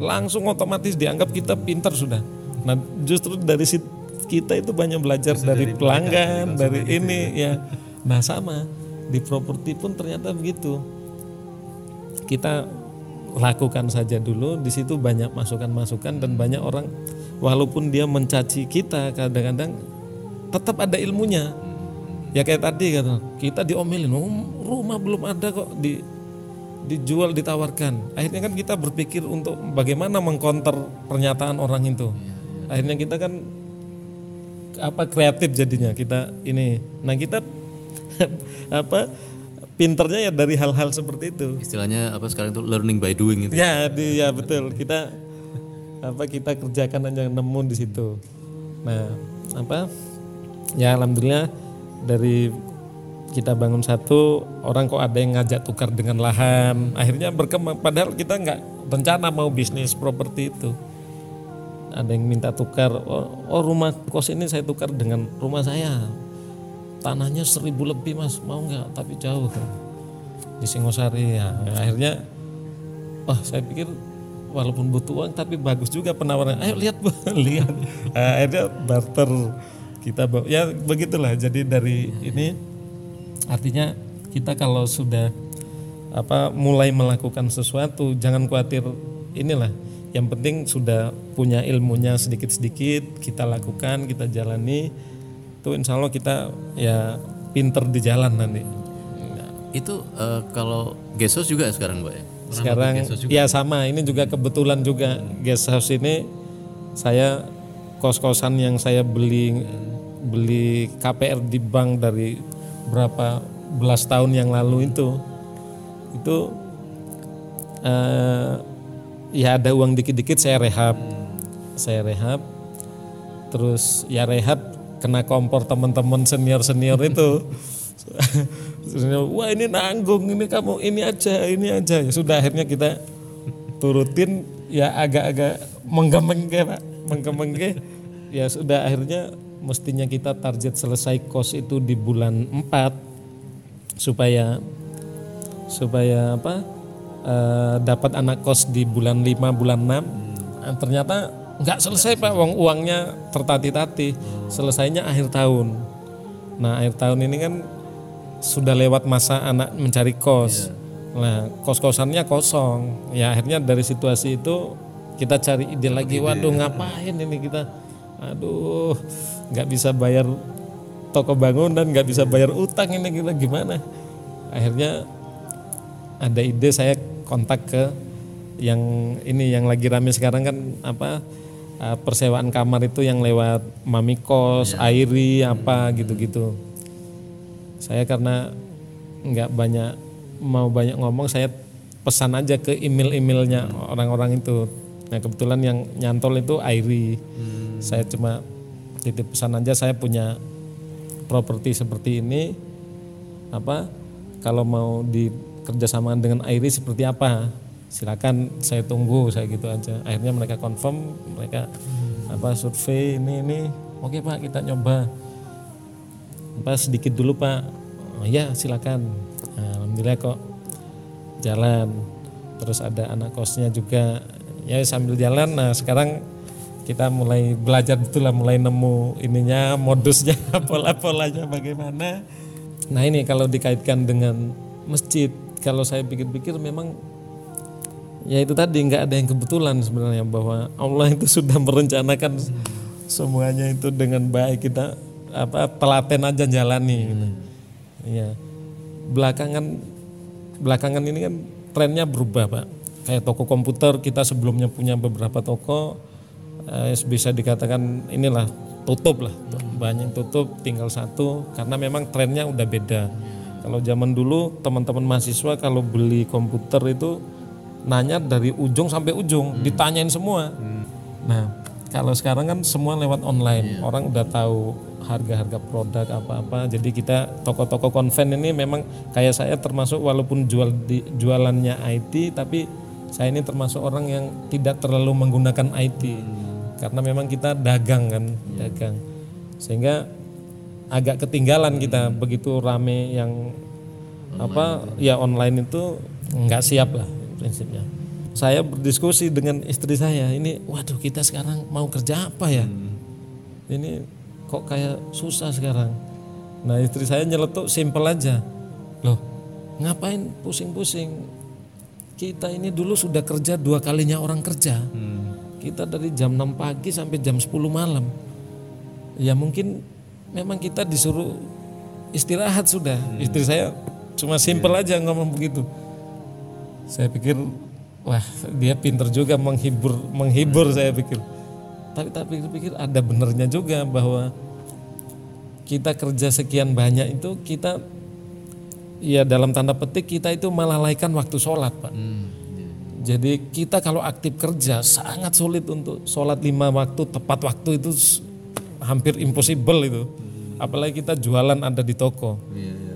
langsung otomatis dianggap kita pinter sudah. Nah justru dari sit- kita itu banyak belajar dari pelanggan, dari ini ya. Nah sama. Di properti pun ternyata begitu. Kita lakukan saja dulu di situ banyak masukan-masukan dan banyak orang walaupun dia mencaci kita kadang-kadang tetap ada ilmunya ya kayak tadi kata kita diomelin "Oh, rumah belum ada kok di dijual ditawarkan akhirnya kan kita berpikir untuk bagaimana mengkonter pernyataan orang itu akhirnya kita kan apa kreatif jadinya kita ini nah kita apa pinternya ya dari hal-hal seperti itu istilahnya apa sekarang itu learning by doing itu. Ya, di, ya betul. Kita apa kita kerjakan aja nemu di situ. Nah, apa? Ya alhamdulillah dari kita bangun satu orang kok ada yang ngajak tukar dengan lahan. Akhirnya berkembang padahal kita nggak rencana mau bisnis properti itu. Ada yang minta tukar, oh, oh rumah kos ini saya tukar dengan rumah saya. Tanahnya seribu lebih mas, mau nggak? Tapi jauh. Di Singosari ya. Akhirnya wah saya pikir walaupun butuh uang tapi bagus juga penawaran ayo lihat bu lihat akhirnya barter kita ya begitulah. Jadi dari ini artinya kita kalau sudah apa mulai melakukan sesuatu jangan khawatir inilah. Yang penting sudah punya ilmunya sedikit-sedikit kita lakukan kita jalani. Itu insya Allah kita ya pinter di jalan nanti. Itu eh, kalau Gesos juga sekarang, Mbak ya? sekarang ya sama. Ini juga kebetulan juga guest house ini saya kos-kosan yang saya beli beli KPR di bank dari berapa belas tahun yang lalu itu. Itu eh, ya ada uang dikit-dikit saya rehab. Saya rehab. Terus ya rehab kena kompor teman-teman senior-senior itu. Senior, wah ini nanggung ini kamu ini aja ini aja. Ya sudah akhirnya kita turutin. Ya agak-agak menggemengge pak. Menggemengge. Ya sudah akhirnya mestinya kita target selesai kos itu di bulan 4 supaya supaya apa eh, dapat anak kos di bulan 5 bulan 6 Eh, ternyata nggak selesai pak. Uang uangnya tertati-tati selesainya akhir tahun. Nah akhir tahun ini kan sudah lewat masa anak mencari kos nah kos-kosannya kosong. Ya akhirnya dari situasi itu kita cari ide lagi. waduh ngapain ini kita aduh nggak bisa bayar toko bangunan nggak bisa bayar utang ini kita gimana akhirnya ada ide saya kontak ke yang ini yang lagi rame sekarang kan apa uh, persewaan kamar itu yang lewat Mami Kos, Airi apa gitu-gitu. Saya karena nggak banyak mau banyak ngomong saya pesan aja ke email-emailnya orang-orang itu. Nah kebetulan yang nyantol itu Airi. Saya cuma titip pesan aja saya punya properti seperti ini. Apa? Kalau mau dikerjasamaan dengan Airi seperti apa? Silakan saya tunggu saya gitu aja. Akhirnya mereka confirm mereka apa survei ini ini. Oke pak kita nyoba. Apa sedikit dulu pak. Oh, ya silakan. Alhamdulillah kok jalan. Terus ada anak kosnya juga. Ya sambil jalan. Nah sekarang kita mulai belajar betul lah mulai nemu ininya modusnya pola-polanya bagaimana nah ini kalau dikaitkan dengan masjid kalau saya pikir-pikir memang ya itu tadi nggak ada yang kebetulan sebenarnya bahwa Allah itu sudah merencanakan semuanya itu dengan baik kita apa telaten aja jalani gitu. Iya. Belakangan belakangan ini kan trennya berubah, Pak. Kayak toko komputer kita sebelumnya punya beberapa toko eh, bisa dikatakan inilah tutup lah. Banyak tutup tinggal satu karena memang trennya udah beda. Kalau zaman dulu teman-teman mahasiswa kalau beli komputer itu nanya dari ujung sampai ujung, ditanyain semua. Nah, kalau sekarang kan semua lewat online, orang udah tahu harga-harga produk apa-apa. Jadi kita toko-toko konven ini memang kayak saya termasuk walaupun jual di, jualannya IT, tapi saya ini termasuk orang yang tidak terlalu menggunakan IT, karena memang kita dagang kan, dagang, sehingga agak ketinggalan kita begitu rame yang apa ya online itu nggak siap lah prinsipnya. Saya berdiskusi dengan istri saya ini, waduh kita sekarang mau kerja apa ya? Ini kok kayak susah sekarang. Nah istri saya nyeletuk simpel aja, loh ngapain pusing-pusing? Kita ini dulu sudah kerja dua kalinya orang kerja. Kita dari jam 6 pagi sampai jam 10 malam. Ya mungkin memang kita disuruh istirahat sudah. Istri saya cuma simpel aja ngomong begitu. Saya pikir wah dia pinter juga menghibur menghibur saya pikir. Tapi tapi pikir ada benernya juga bahwa kita kerja sekian banyak itu kita ya dalam tanda petik kita itu melalaikan waktu sholat pak jadi kita kalau aktif kerja sangat sulit untuk sholat lima waktu tepat waktu itu hampir impossible itu. Apalagi kita jualan ada di toko.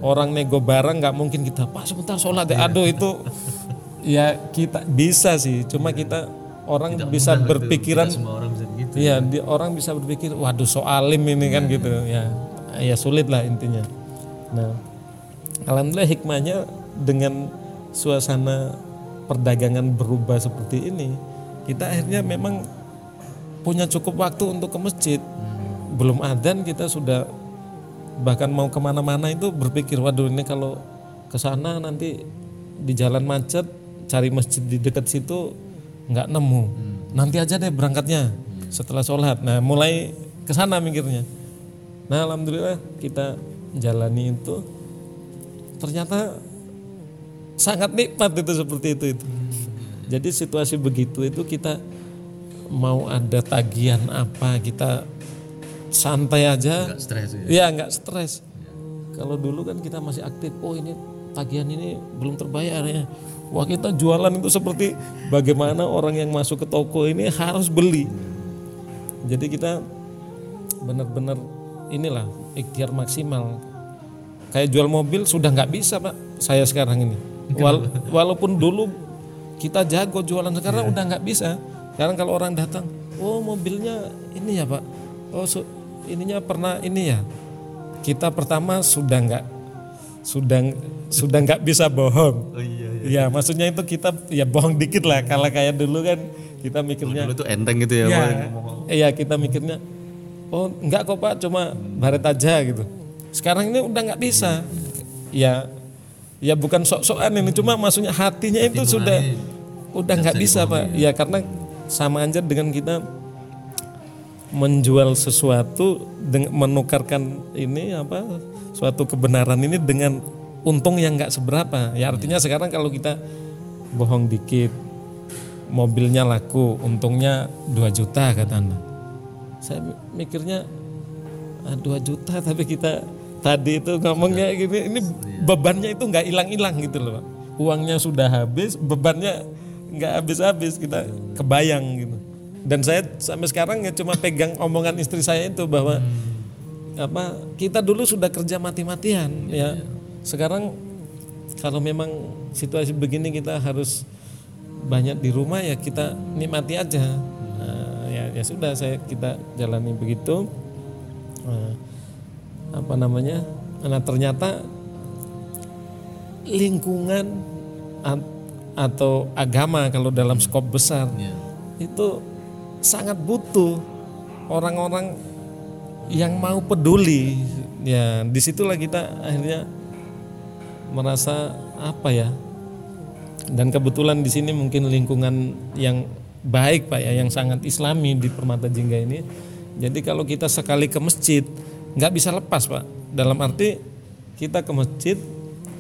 Orang nego barang nggak mungkin kita pak sebentar sholat ya aduh itu ya kita bisa sih. Cuma kita orang bisa berpikiran semua orang bisa begitu Iya, di, orang bisa berpikir, waduh soalim ini kan gitu, ya, ya sulit lah intinya. Nah, alhamdulillah hikmahnya dengan suasana perdagangan berubah seperti ini, kita akhirnya memang punya cukup waktu untuk ke masjid. Belum adzan kita sudah bahkan mau ke mana-mana itu berpikir waduh ini kalau ke sana nanti di jalan macet cari masjid di dekat situ nggak nemu. Nanti aja deh berangkatnya setelah sholat. Nah mulai ke sana mikirnya. Nah alhamdulillah kita jalani itu ternyata sangat nikmat itu seperti itu itu. Jadi situasi begitu itu kita mau ada tagihan apa kita santai aja. Nggak stres ya. Iya nggak stres. Kalau dulu kan kita masih aktif. Oh ini tagihan ini belum terbayar ya. Wah kita jualan itu seperti bagaimana orang yang masuk ke toko ini harus beli. Jadi kita benar-benar inilah ikhtiar maksimal. Kayak jual mobil sudah nggak bisa pak. Saya sekarang ini. Wal- walaupun dulu kita jago jualan sekarang udah nggak bisa. Sekarang kalau orang datang, oh mobilnya ini ya pak. Oh su- ininya pernah ini ya. Kita pertama sudah nggak sudah sudah nggak bisa bohong. Oh iya. Ya maksudnya itu kita ya bohong dikit lah. Kalau kayak dulu kan kita mikirnya Dulu tuh enteng gitu ya. Iya, iya kita mikirnya, oh enggak kok pak, cuma baret aja gitu. Sekarang ini udah nggak bisa. Ya, ya bukan sok-sokan ini, cuma maksudnya hatinya itu sudah udah nggak bisa pak. Ya karena sama aja dengan kita menjual sesuatu dengan menukarkan ini apa suatu kebenaran ini dengan untung yang nggak seberapa. Ya artinya sekarang kalau kita bohong dikit, mobilnya laku, untungnya 2 juta kata anda. Saya mi- mikirnya ah, 2 juta tapi kita tadi itu ngomongnya gini, ini bebannya itu nggak hilang-hilang gitu loh. Pak. Uangnya sudah habis, bebannya nggak habis-habis kita kebayang gitu. Dan saya sampai sekarang ya cuma pegang omongan istri saya itu bahwa apa kita dulu sudah kerja mati-matian ya. Sekarang kalau memang situasi begini kita harus banyak di rumah ya kita nikmati aja. Nah, ya ya sudah saya kita jalani begitu. Nah, apa namanya? Nah ternyata lingkungan at- atau agama kalau dalam skop besar Iya. itu sangat butuh orang-orang yang mau peduli. Ya di situlah kita akhirnya merasa apa ya? Dan kebetulan di sini mungkin lingkungan yang baik pak ya, yang sangat Islami di Permata Jingga ini. Jadi kalau kita sekali ke masjid nggak bisa lepas pak. Dalam arti kita ke masjid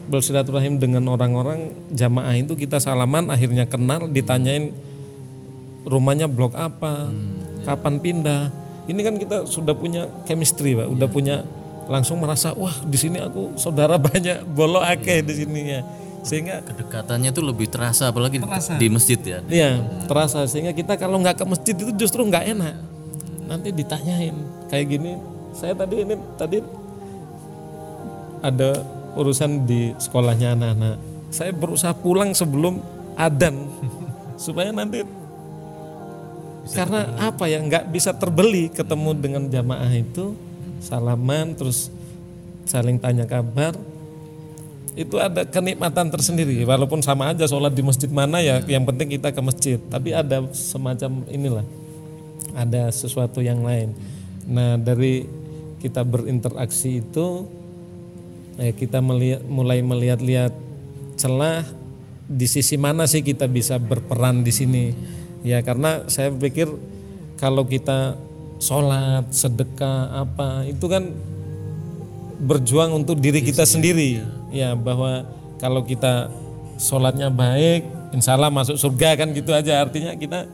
bersilaturahim dengan orang-orang jamaah itu kita salaman akhirnya kenal ditanyain rumahnya blok apa, kapan pindah. Ini kan kita sudah punya chemistry, Pak. Udah punya langsung merasa wah di sini aku saudara banyak bolo akeh di sini ya. Sehingga Kedekatannya tuh lebih terasa apalagi di- Terasa. di masjid ya. Iya, terasa sehingga kita kalau nggak ke masjid itu justru nggak enak. Nanti ditanyain kayak gini. Saya tadi ini tadi ada urusan di sekolahnya anak-anak. Saya berusaha pulang sebelum adan supaya nanti karena apa ya nggak bisa terbeli ketemu dengan jamaah itu salaman terus saling tanya kabar. Itu ada kenikmatan tersendiri walaupun sama aja sholat di masjid mana ya yang penting kita ke masjid. Tapi ada semacam inilah ada sesuatu yang lain. Nah dari kita berinteraksi itu eh, kita melihat, mulai melihat-lihat celah di sisi mana sih kita bisa berperan di sini. Ya karena saya pikir kalau kita sholat sedekah apa itu kan berjuang untuk diri kita sendiri. ya bahwa kalau kita sholatnya baik insya Allah masuk surga kan gitu aja. Artinya kita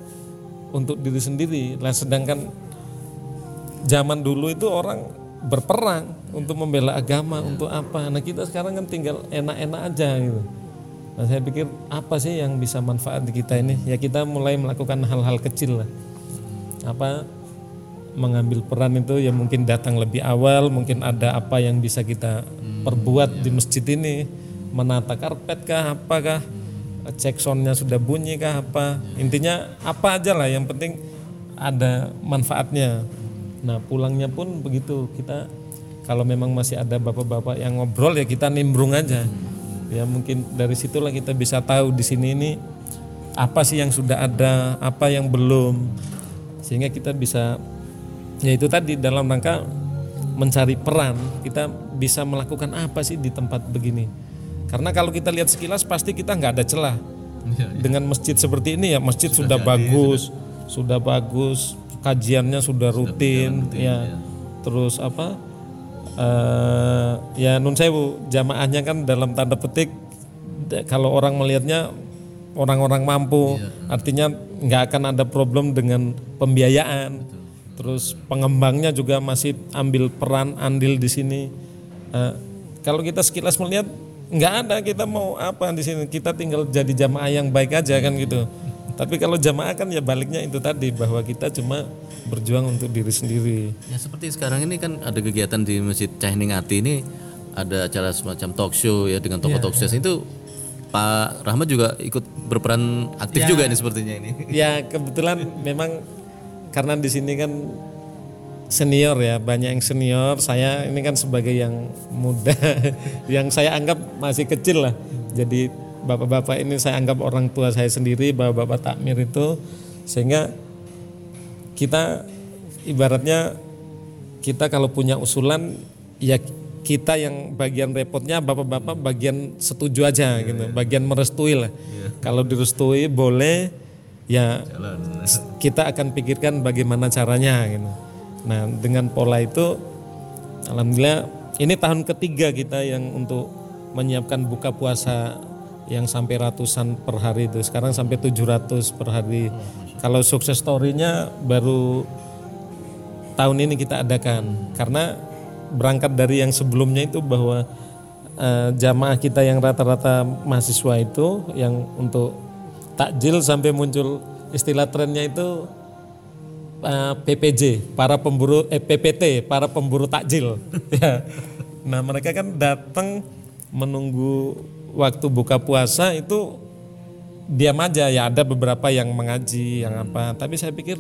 untuk diri sendiri. Lah sedangkan zaman dulu itu orang berperang untuk membela agama untuk apa. Nah kita sekarang kan tinggal enak-enak aja gitu. Nah saya pikir apa sih yang bisa manfaat di kita ini? Ya kita mulai melakukan hal-hal kecil lah. Apa? Mengambil peran itu ya mungkin datang lebih awal mungkin ada apa yang bisa kita perbuat di masjid ini. Menata karpet kah apakah cek soundnya sudah bunyi kah apa? Intinya apa aja lah yang penting ada manfaatnya nah pulangnya pun begitu. Kita kalau memang masih ada bapak-bapak yang ngobrol ya kita nimbrung aja. Ya mungkin dari situlah kita bisa tahu di sini ini apa sih yang sudah ada, apa yang belum, sehingga kita bisa ya itu tadi dalam rangka mencari peran kita bisa melakukan apa sih di tempat begini. Karena kalau kita lihat sekilas pasti kita nggak ada celah. Iya, iya. dengan masjid seperti ini ya masjid sudah, bagus sudah. bagus kajiannya sudah rutin, ya. terus apa eh ya nun sewu jamaahnya kan dalam tanda petik kalau orang melihatnya orang-orang mampu artinya nggak akan ada problem dengan pembiayaan. Terus pengembangnya juga masih ambil peran andil di sini. Eh, kalau kita sekilas melihat nggak ada kita mau apa di sini kita tinggal jadi jamaah yang baik aja kan gitu tapi kalau jamaah kan ya baliknya itu tadi bahwa kita cuma berjuang untuk diri sendiri. Ya seperti sekarang ini kan ada kegiatan di Masjid Cahning Ati ini ada acara semacam talk show ya dengan tokoh sukses itu Pak Rahmat juga ikut berperan aktif juga nih sepertinya ini. ya kebetulan memang karena di sini kan senior ya banyak yang senior. Saya ini kan sebagai yang muda yang saya anggap masih kecil lah. Jadi bapak-bapak ini saya anggap orang tua saya sendiri bapak-bapak takmir itu sehingga kita ibaratnya kita kalau punya usulan ya kita yang bagian repotnya bapak-bapak bagian setuju aja gitu bagian merestui lah. Kalau direstui boleh ya kita akan pikirkan bagaimana caranya gitu. Nah dengan pola itu alhamdulillah ini tahun ketiga kita yang untuk menyiapkan buka puasa yang sampai ratusan per hari itu. Sekarang sampai 700 per hari. Kalau sukses story-nya baru tahun ini kita adakan. Karena berangkat dari yang sebelumnya itu bahwa eh, jamaah kita yang rata-rata mahasiswa itu yang untuk takjil sampai muncul istilah trennya itu eh, PPJ para pemburu eh, PPT para pemburu takjil. Ya. Nah mereka kan datang menunggu waktu buka puasa itu diam aja. Ya ada beberapa yang mengaji yang apa. Tapi saya pikir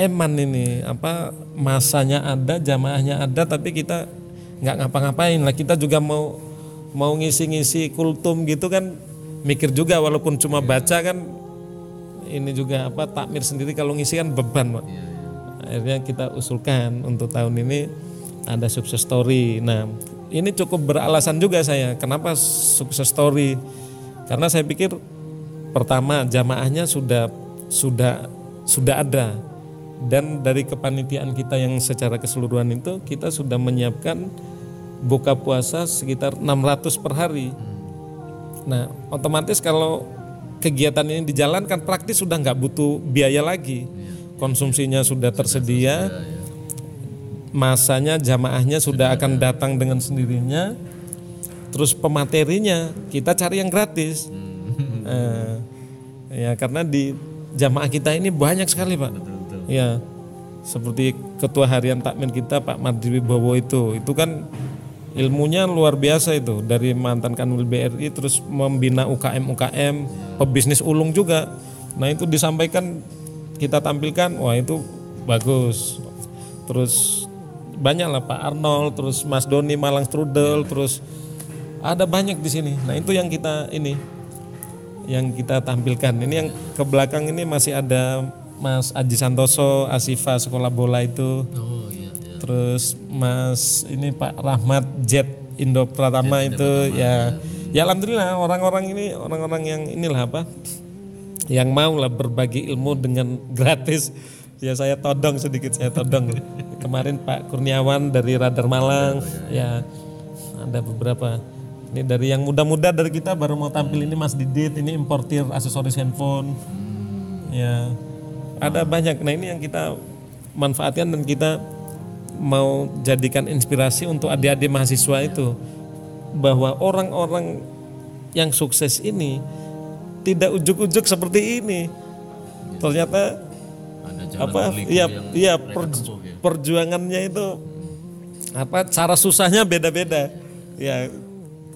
eman ini apa masanya ada jamaahnya ada tapi kita nggak ngapa-ngapain. Lah kita juga mau mau ngisi-ngisi kultum gitu kan mikir juga. Walaupun cuma baca kan ini juga apa takmir sendiri. Kalau ngisi kan beban Pak. akhirnya kita usulkan untuk tahun ini ada sukses story. Nah ini cukup beralasan juga saya kenapa sukses story karena saya pikir pertama jamaahnya sudah sudah sudah ada dan dari kepanitiaan kita yang secara keseluruhan itu kita sudah menyiapkan buka puasa sekitar 600 per hari. Nah, otomatis kalau kegiatan ini dijalankan praktis sudah nggak butuh biaya lagi. Konsumsinya sudah tersedia, masanya jamaahnya sudah akan datang dengan sendirinya. Terus pematerinya kita cari yang gratis. Eh, ya karena di jamaah kita ini banyak sekali pak. Ya seperti ketua harian takmir kita Pak Mardi Wibowo itu, itu kan ilmunya luar biasa itu dari mantan kanwil BRI terus membina UKM UKM pebisnis ulung juga. Nah itu disampaikan kita tampilkan, wah itu bagus. Terus banyak lah Pak Arnold, terus Mas Doni Malang Strudel, terus ada banyak di sini. Nah itu yang kita ini yang kita tampilkan. Ini yang ke belakang ini masih ada Mas Aji Santoso, Asifa sekolah bola itu. Oh iya, iya. Terus Mas ini Pak Rahmat Jet Indo Pratama itu ya. Ya alhamdulillah orang-orang ini orang-orang yang inilah apa? Yang mau lah berbagi ilmu dengan gratis. Ya saya todong sedikit saya todong. Kemarin Pak Kurniawan dari Radar Malang. Ya ada beberapa. Ini dari yang muda-muda dari kita baru mau tampil ini Mas Didit ini importir aksesoris handphone. Ya ada banyak. Nah ini yang kita manfaatkan dan kita mau jadikan inspirasi untuk adik-adik mahasiswa itu bahwa orang-orang yang sukses ini tidak ujuk-ujuk seperti ini. Ternyata apa? iya iya tempuh ya. perjuangannya itu apa? Cara susahnya beda-beda. Ya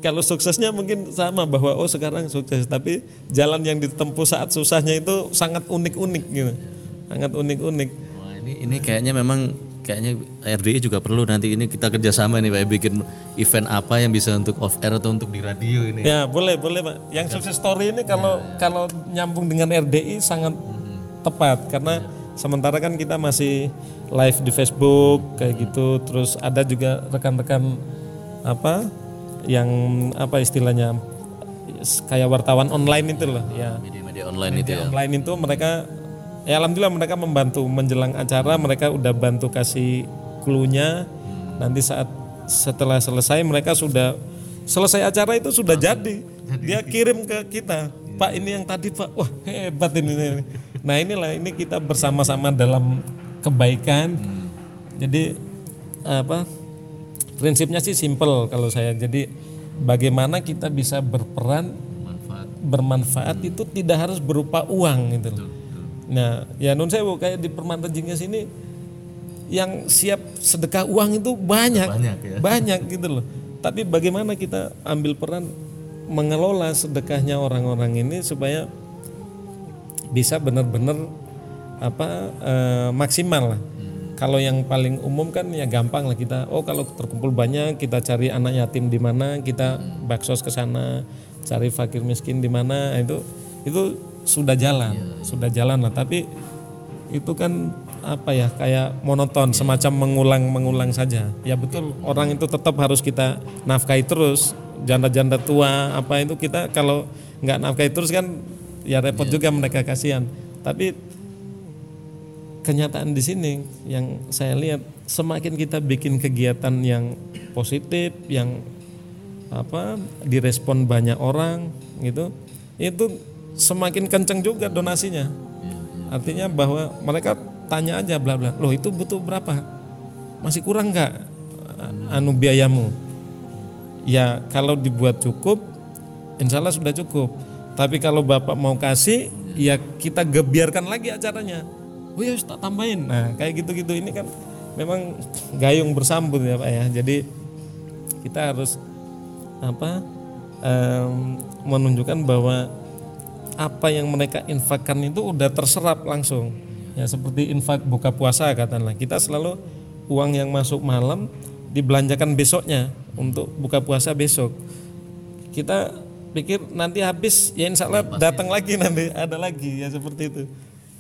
kalau suksesnya mungkin sama bahwa oh sekarang sukses. Tapi jalan yang ditempuh saat susahnya itu sangat unik-unik gitu. Sangat unik-unik. Wah ini ini kayaknya memang kayaknya RDI juga perlu nanti ini kita kerjasama nih Pak bikin event apa yang bisa untuk off air atau untuk di radio ini. Ya boleh boleh Pak. Yang sukses story ini kalau kalau nyambung dengan RDI sangat tepat. Karena sementara kan kita masih live di Facebook kayak gitu. Terus ada juga rekan-rekan apa yang apa istilahnya kayak wartawan online itu loh ya. Media-media online itu ya. online itu mereka ya alhamdulillah mereka membantu menjelang acara mereka udah bantu kasih clue-nya. Nanti saat setelah selesai mereka sudah selesai acara itu sudah jadi. Dia kirim ke kita Pak ini yang tadi Pak. Wah hebat ini, ini. Nah inilah ini kita bersama-sama dalam kebaikan jadi apa prinsipnya sih simple kalau saya jadi bagaimana kita bisa berperan Manfaat. bermanfaat itu tidak harus berupa uang gitu loh. Nah, ya nun sewu kayak di Permata Jingga sini yang siap sedekah uang itu banyak, Banyak ya. banyak gitu loh. Tapi bagaimana kita ambil peran mengelola sedekahnya orang-orang ini supaya bisa benar-benar apa eh, maksimal lah. Kalau yang paling umum kan ya gampang lah kita. Oh kalau terkumpul banyak kita cari anak yatim di mana, kita baksos ke sana, cari fakir miskin di mana itu itu sudah jalan, sudah jalan lah. Tapi itu kan apa ya kayak monoton, semacam mengulang-mengulang saja. Ya betul orang itu tetap harus kita nafkahi terus. Janda-janda tua apa itu kita kalau nggak nafkahi terus kan ya repot juga mereka kasihan. Tapi kenyataan di sini yang saya lihat semakin kita bikin kegiatan yang positif yang apa direspon banyak orang gitu itu semakin kenceng juga donasinya. Artinya bahwa mereka tanya aja bla bla. Loh itu butuh berapa? Masih kurang nggak anu biayamu? Ya kalau dibuat cukup insya Allah sudah cukup tapi kalau bapak mau kasih ya kita gebiarkan lagi acaranya. Oh ya tak tambahin. Nah kayak gitu-gitu ini kan memang gayung bersambut ya pak ya. Jadi kita harus apa em, menunjukkan bahwa apa yang mereka infakkan itu udah terserap langsung. Ya seperti infak buka puasa katakanlah. Kita selalu uang yang masuk malam dibelanjakan besoknya untuk buka puasa besok. Kita pikir nanti habis ya insya Allah datang lagi nanti ada lagi ya seperti itu.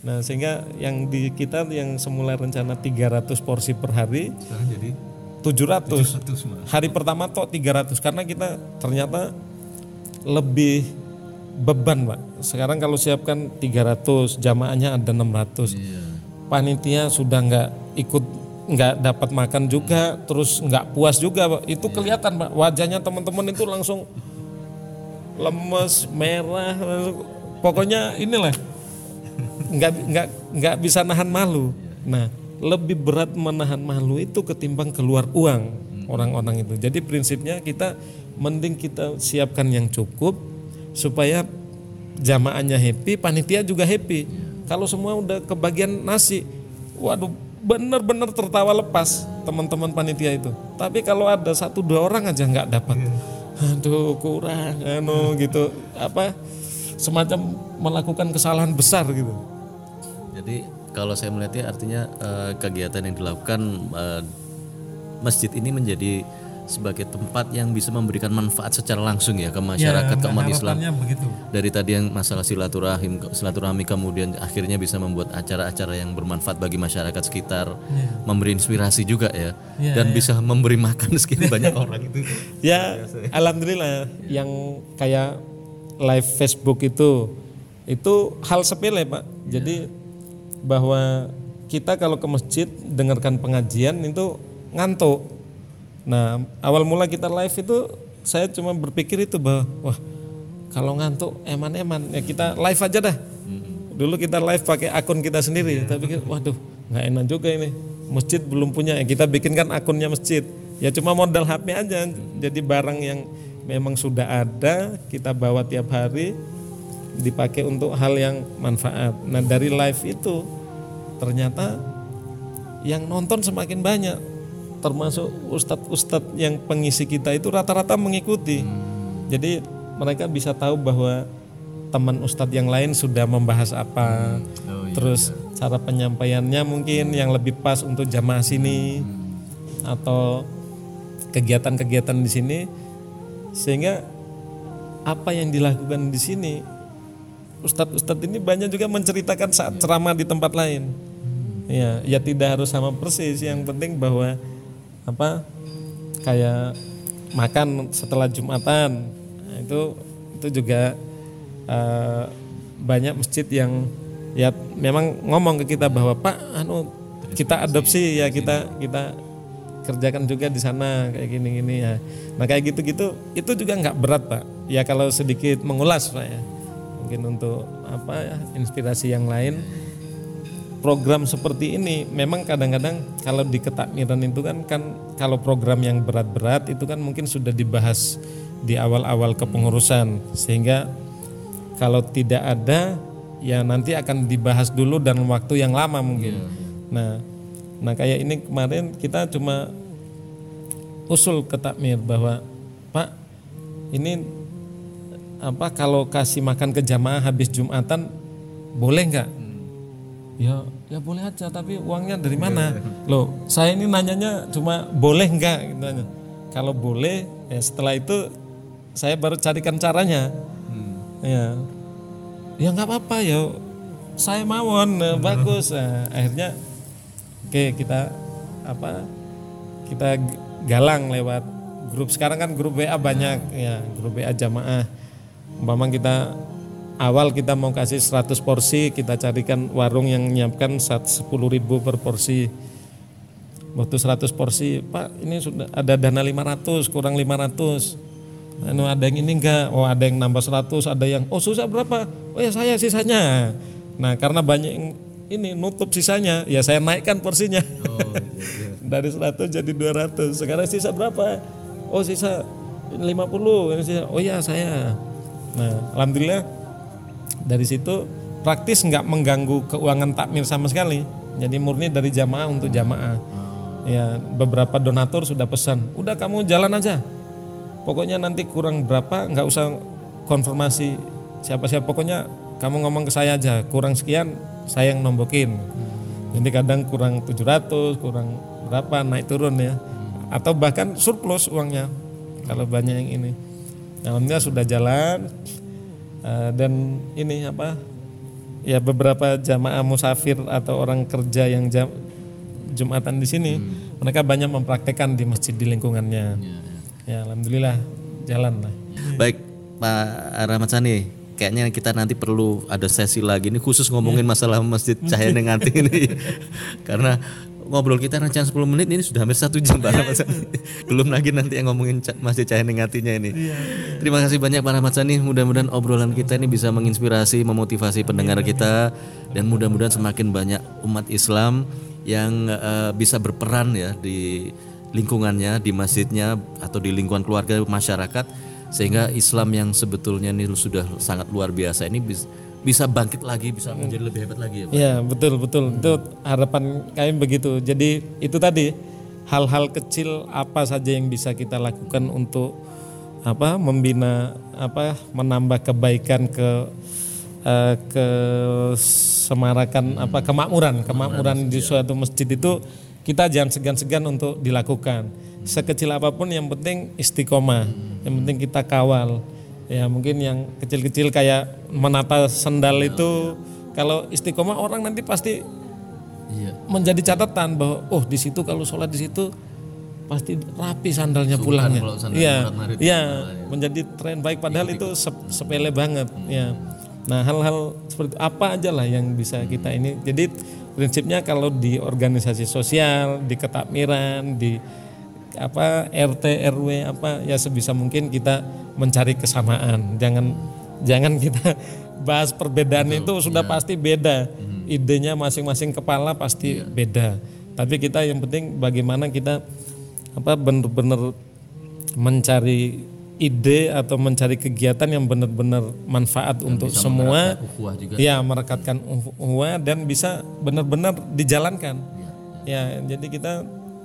Nah sehingga yang di kita yang semula rencana 300 porsi per hari Sekarang jadi 700 hari pertama tok 300 karena kita ternyata lebih beban pak. Sekarang kalau siapkan 300 jamaahnya ada 600 panitia sudah nggak ikut nggak dapat makan juga terus nggak puas juga pak. Itu kelihatan pak. Wajahnya teman-teman itu langsung lemes merah pokoknya inilah. Nggak nggak nggak bisa nahan malu. Nah lebih berat menahan malu itu ketimbang keluar uang orang-orang itu. Jadi prinsipnya kita mending kita siapkan yang cukup supaya jamaahnya happy panitia juga happy. Kalau semua udah kebagian nasi waduh bener-bener tertawa lepas teman-teman panitia itu. Tapi kalau ada satu dua orang aja nggak dapat aduh kurang anu gitu. Apa semacam melakukan kesalahan besar gitu. Jadi kalau saya melihatnya artinya eh, kegiatan yang dilakukan eh, masjid ini menjadi sebagai tempat yang bisa memberikan manfaat secara langsung ya ke masyarakat ke umat Islam. begitu Dari tadi yang masalah silaturahim silaturahmi kemudian akhirnya bisa membuat acara-acara yang bermanfaat bagi masyarakat sekitar, memberi inspirasi juga ya. dan bisa memberi makan sekian banyak orang itu. ya alhamdulillah yang kayak live Facebook itu itu hal sepele pak jadi bahwa kita kalau ke masjid dengarkan pengajian itu ngantuk nah awal mula kita live itu saya cuma berpikir itu bahwa wah kalau ngantuk eman-eman. Ya kita live aja dah. Dulu kita live pakai akun kita sendiri. Tapi pikir waduh nggak enak juga ini. Masjid belum punya. Ya kita bikinkan akunnya masjid. Ya cuma modal HP aja. Jadi barang yang memang sudah ada kita bawa tiap hari dipakai untuk hal yang manfaat. Nah dari live itu ternyata yang nonton semakin banyak termasuk ustadz-ustadz yang pengisi kita itu rata-rata mengikuti. Jadi mereka bisa tahu bahwa teman ustadz yang lain sudah membahas apa. Terus cara penyampaiannya mungkin yang lebih pas untuk jamaah sini atau kegiatan-kegiatan di sini. Sehingga apa yang dilakukan di sini Ustadz-ustadz ini banyak juga menceritakan saat ceramah di tempat lain. Ya ya tidak harus sama persis. Yang penting bahwa apa kayak makan setelah jumatan nah, itu itu juga uh, banyak masjid yang ya memang ngomong ke kita bahwa pak anu kita adopsi ya kita kita kerjakan juga di sana kayak gini-gini ya. Nah kayak gitu-gitu itu juga nggak berat pak. Ya kalau sedikit mengulas pak ya. Mungkin untuk apa ya inspirasi yang lain. Program seperti ini memang kadang-kadang kalau di ketakmiran itu kan kan kalau program yang berat-berat itu kan mungkin sudah dibahas di awal-awal kepengurusan sehingga kalau tidak ada ya nanti akan dibahas dulu dan waktu yang lama mungkin. Nah Nah kayak ini kemarin kita cuma usul ke takmir bahwa Pak ini apa kalau kasih makan ke jamaah habis jumatan boleh nggak? Ya ya boleh aja tapi uangnya dari mana? Loh saya ini nanyanya cuma boleh nggak? Gitu Kalau boleh ya setelah itu saya baru carikan caranya. Hmm. Ya. Ya nggak apa-apa ya. Saya mawon bagus. Nah, akhirnya oke kita apa kita galang lewat grup. Sekarang kan grup WA banyak ya grup WA jamaah. Umpama kita awal kita mau kasih 100 porsi kita carikan warung yang menyiapkan 10 ribu per porsi. Waktu 100 porsi pak ini sudah ada dana 500 kurang 500 anu ada yang ini enggak? Oh ada yang nambah 100 ada yang oh susah berapa? Oh ya saya sisanya. Nah karena banyak yang ini nutup sisanya ya saya naikkan porsinya. Oh, iya, iya. dari 100 jadi 200 sekarang sisa berapa? Oh sisa 50 oh ya saya. Nah alhamdulillah dari situ praktis nggak mengganggu keuangan takmir sama sekali. Jadi murni dari jamaah untuk jamaah. Ya beberapa donatur sudah pesan udah kamu jalan aja. Pokoknya nanti kurang berapa nggak usah konfirmasi siapa-siapa. Pokoknya kamu ngomong ke saya aja kurang sekian saya yang nombokin. Jadi kadang kurang 700 kurang berapa naik turun ya. Atau bahkan surplus uangnya kalau banyak yang ini. Alhamdulillah sudah jalan uh, dan ini apa ya beberapa jamaah musafir atau orang kerja yang jam, jumatan di sini hmm. mereka banyak mempraktekkan di masjid di lingkungannya ya, ya. ya alhamdulillah jalan lah baik Pak Rahmat Sani kayaknya kita nanti perlu ada sesi lagi ini khusus ngomongin masalah masjid Cahaya Nenganti ini karena ngobrol kita rencana 10 menit ini sudah hampir satu jam Pak Rahmat belum lagi nanti yang ngomongin masjid Cahaya Nengantinya ini. Iya, iya. terima kasih banyak Pak Rahmat Sani. Mudah-mudahan obrolan kita ini bisa menginspirasi memotivasi pendengar iya, kita. Dan mudah-mudahan semakin banyak umat Islam yang uh, bisa berperan ya di lingkungannya di masjidnya atau di lingkungan keluarga masyarakat. Sehingga Islam yang sebetulnya ini sudah sangat luar biasa. Ini bisa bisa bangkit lagi, bisa menjadi lebih hebat lagi ya Pak. Iya betul betul hmm. itu harapan kami begitu. Jadi itu tadi hal-hal kecil apa saja yang bisa kita lakukan untuk apa membina apa menambah kebaikan ke uh, ke semarakan hmm. apa kemakmuran kemakmuran di ya. suatu masjid itu kita jangan segan-segan untuk dilakukan sekecil apa pun yang penting istiqomah yang penting kita kawal ya mungkin yang kecil-kecil kayak menata sendal ya, itu ya. kalau istiqomah orang nanti pasti ya. menjadi catatan bahwa oh di situ kalau sholat di situ pasti rapi sandalnya Sukan pulangnya iya iya menjadi tren baik padahal ya, itu sepele banget hmm. ya nah hal-hal seperti apa aja lah yang bisa kita ini jadi prinsipnya kalau di organisasi sosial di ketakmiran di apa RT RW apa ya sebisa mungkin kita mencari kesamaan jangan jangan kita bahas perbedaan Betul, itu sudah ya. pasti beda hmm. idenya masing-masing kepala pasti ya. beda tapi kita yang penting bagaimana kita apa benar-benar mencari ide atau mencari kegiatan yang benar-benar manfaat yang untuk semua juga. ya merekatkan uhuah dan bisa benar-benar dijalankan ya. ya jadi kita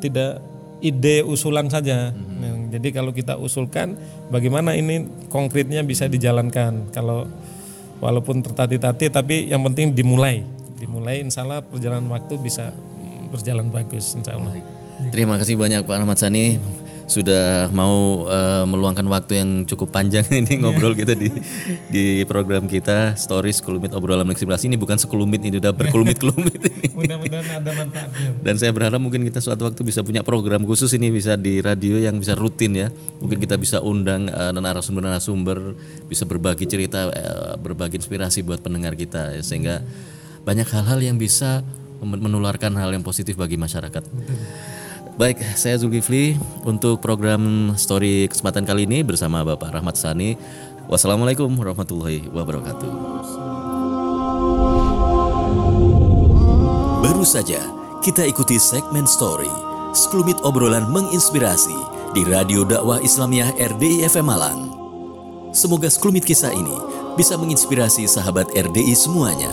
tidak ide usulan saja. Mm-hmm. Nah, jadi kalau kita usulkan bagaimana ini konkretnya bisa dijalankan. Kalau walaupun tertati-tati tapi yang penting dimulai. dimulai insya Allah perjalanan waktu bisa berjalan bagus insya Allah. Terima kasih banyak Pak Ahmad Sani sudah mau uh, meluangkan waktu yang cukup panjang ini ngobrol kita di di program kita story sekelumit obrolan eksplorasi ini bukan sekelumit ini udah berkelumit-kelumit Mudah-mudahan ada manfaatnya. Dan saya berharap mungkin kita suatu waktu bisa punya program khusus ini bisa di radio yang bisa rutin ya. Mungkin kita bisa undang uh, narasumber-narasumber bisa berbagi cerita, uh, berbagi inspirasi buat pendengar kita ya, sehingga banyak hal-hal yang bisa menularkan hal yang positif bagi masyarakat. Baik, saya Zulkifli untuk program story kesempatan kali ini bersama Bapak Rahmat Sani. Wassalamualaikum warahmatullahi wabarakatuh. Baru saja kita ikuti segmen story, sekelumit obrolan menginspirasi di Radio Dakwah Islamiyah RDI FM Malang. Semoga sekelumit kisah ini bisa menginspirasi sahabat RDI semuanya.